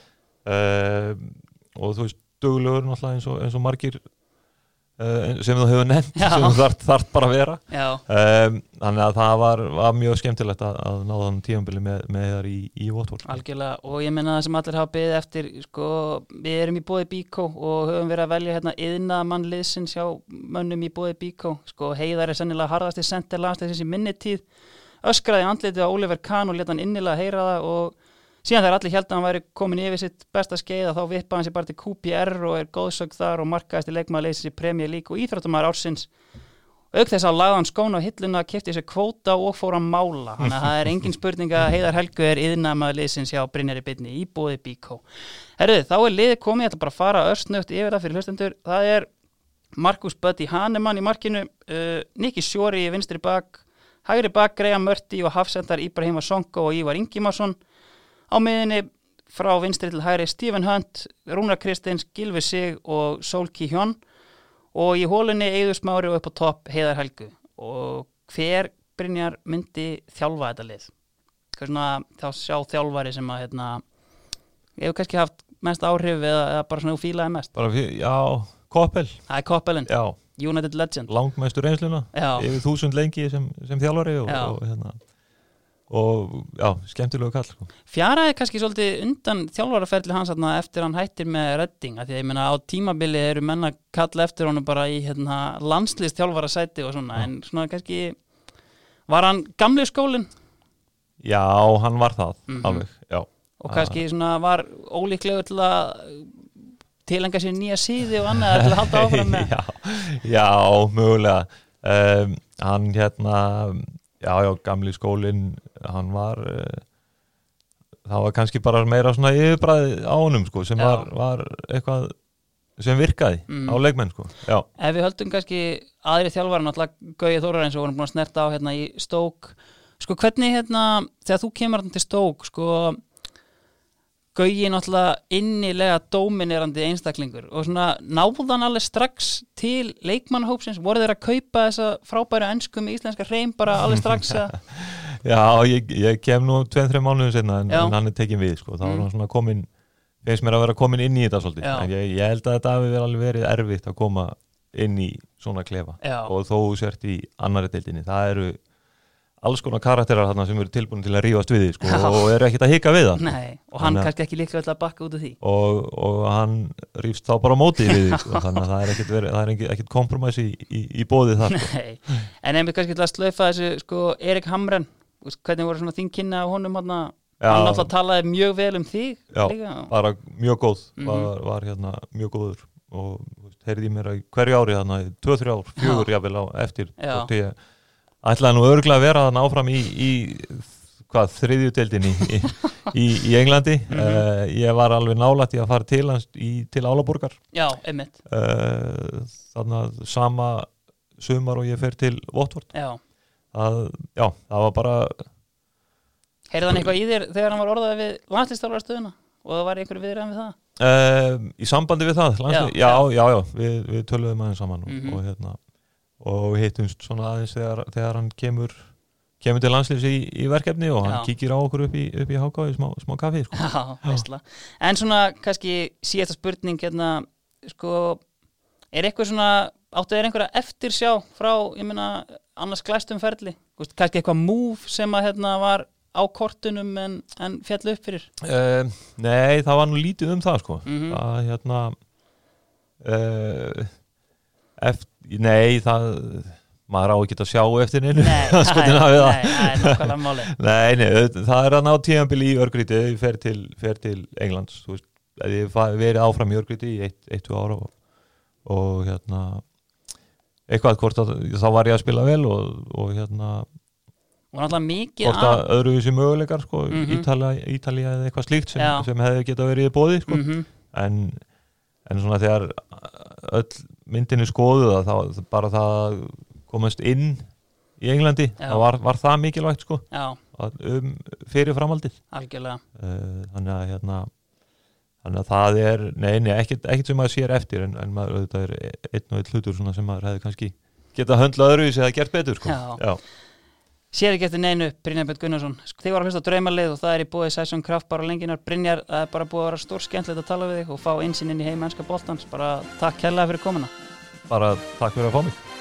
um, og þú veist duglegur náttúrulega eins og, eins og margir sem þú hefur nefnt Já. sem þú þarf, bara að vera. Um, þannig að það var, var mjög skemmtilegt að, að náða hann tíðanbili með, með þar í, í Votvort algjörlega og ég menna það sem allir hafa beðið eftir sko, við erum í bóði Bíkó og höfum verið að velja hérna yðna mannliðsins hjá mönnum í bóði Bíkó sko, heiðar er sennilega harðasti sendir landsleisins í minni tíð. Öskraði andlitið á Oliver Kahn og leta hann innilega heyra það og síðan þegar allir held að hann væri komin yfir sitt besta skeið að þá vippaði hann sér bara til QPR og er góðsögð þar og markaðist í leikmaðurleysins í Premier League og íþróttumæður ársins. Auk þess að lagði hann skóna á hilluna kipti sér kvóta og fór að mála. Þannig að það er engin spurning að Heiðar Helgu er yðnamaður liðsins hjá Brynjari Byrni í bóði Bíkó Herðu, þá er liðið komið, ég ætla bara að fara östnögt yfir það fyrir hlustendur, það er Markus Buddy Hanemann í markinu uh, Nicky Sjóri í vinstri bak hægri bak Graham Murti og hafsendar Íbrahima Sonko og Ívar Ingimarsson á miðinni frá vinstri til hægri Stephen Hunt, Rúnar Kristins Gilvi Sig og Solki Hjón og í hólunni Eiður Smári og upp á topp Heiðar Helgu. Og hver Brynjar myndi þjálfa þetta lið? Svona þá sjá þjálfari sem að hérna, hefur kannski haft mest áhrif eða, eða bara svona fílaði mest? Bara, já, Koppel. Það er Koppelin, já, United Legend langmæstu reynsluna. Já, yfir þúsund lengi sem, sem þjálfari og, og, hérna, og já, skemmtilegu kall sko. Fjaraði kannski svolítið undan þjálfaraferli hans þarna, eftir hann hættir með redding því að ég meina á tímabili eru menna kalla eftir honum bara í hérna, landslist þjálfarasæti og svona Já. en svona kannski var hann gamli skólinn Já, hann var það, Mhm. alveg, já og Ah. kannski svona var ólíklegur til að tilenga sér nýja síði og annað til að halda áfram með já, já, mögulega um, Hann hérna já, já, gamli skólinn hann var uh, það var kannski bara meira svona yfirbræði á honum sko, sem var, var eitthvað sem virkaði Mm. á leikmenn sko. Ef við höldum kannski aðri þjálfara náttúrulega Gauði Þórar eins og vorum búin að snerta á hérna í Stók sko hvernig hérna þegar þú kemur til Stók sko Gauði náttúrulega innilega dóminerandi einstaklingur og svona náðan alveg strax til leikmannahópsins, voru þeir að kaupa þessa frábæru ennsku með íslenska hreim bara alveg strax að, já ég, ég kem nú 2-3 mánuðum senna en, en hann er tekin við sko. þá Mm. hann svona komin finnst mér að vera komin inn í þetta svolítið. En ég, ég held að þetta hafi verið alveg verið erfitt að koma inn í svona klefa. Já, og þó sért í annari deildinni það eru alls konar karakterar þarna sem eru tilbúin til að rífast við því sko, og eru ekkit að hika við það. Nei og hann kannski ekki líklega til að bakka út af því. Og, og hann rífst þá bara á móti við því sko, þannig að það er er ekkit kompromiss í, í, í bóðið þar sko. En einmitt kannski til að slaufa þessu sko, Erik Hamren, hvernig voru svona þín kynna á honum hann alltaf talaði mjög vel um þig Já. líka. bara mjög góð. Mhm. var, var hérna mjög góður og heyrði mér að hverju ári þannig 2-3 ár, fjögur jafnvel á eftir Já. og ég ætlaði nú örgulega að vera þannig áfram í, í hvað, þriðjudeldinni í, í, í Englandi. Mhm. uh, ég var alveg nálægt í að fara til til Álaborgar. Já, uh, þannig að sama sumar og ég fer til Votvort já að, já, það var bara Heyrði hann eitthvað í þér þegar hann var orðað við landslistálfarstöðuna og það var einhverju viðræðan við það uh, í sambandi við það landslið, Já, já, já, já, við, við töluðum aðeins saman og, Mhm. og hérna og hittumst svona aðeins þegar, þegar hann kemur kemur til landsliðs í, í verkefni og hann Já. kíkir á okkur upp í, upp í háká í smá, smá kaffi sko. Já, veistla En svona kannski síðasta spurning hérna, sko er eitthvað svona, áttu þeir einhverja eftirsjá frá, ég meina annars glæstum ferli, kannski eitthvað move sem að hérna var á kortunum en, en fjall upp fyrir uh, Nei, það var nú lítið um það sko. Mhm. það hérna uh, eftir, Nei, það maður á ekki að sjá eftir neinu Nei, það er, það. nei, það er Nei, það er að ná tíðanbili í örgríti fer til, fer til Englands þú veist, ef ég fa- verið áfram í örgríti í eitt, eitt, tvö ára og, og hérna eitthvað hvort að þá var ég að spila vel og, og hérna hvort að öðruvísi möguleikar sko, Mhm. Ítalía, Ítalía eða eitthvað slíkt sem, sem hefði geta verið í bóði sko. mm en, en svona þegar öll myndinu skoðuð að þá bara það að komast inn í Englandi, þá var, var það mikilvægt sko, um, fyrir framaldið algjörlega. Uh, þannig að hérna þannig að það er, nei, nei, ekkert, ekkert sem maður sér eftir en, en maður, auðvitað er einn og einn hlutur sem maður hefði kannski getað höndlað öðruvísi eða gert betur sko. Já. Sér ekki eftir neinu, Brynjar Björn Gunnarsson. Þið var að hlusta draumalið og það er í búið Sæsson Kraftbar og lenginar Brynjar, það er bara búið að vera stór skemmtilegt að tala við þig og fá einsinn inn í heimennska boltans. Bara takk kærlega fyrir komuna. Bara takk fyrir að fá mig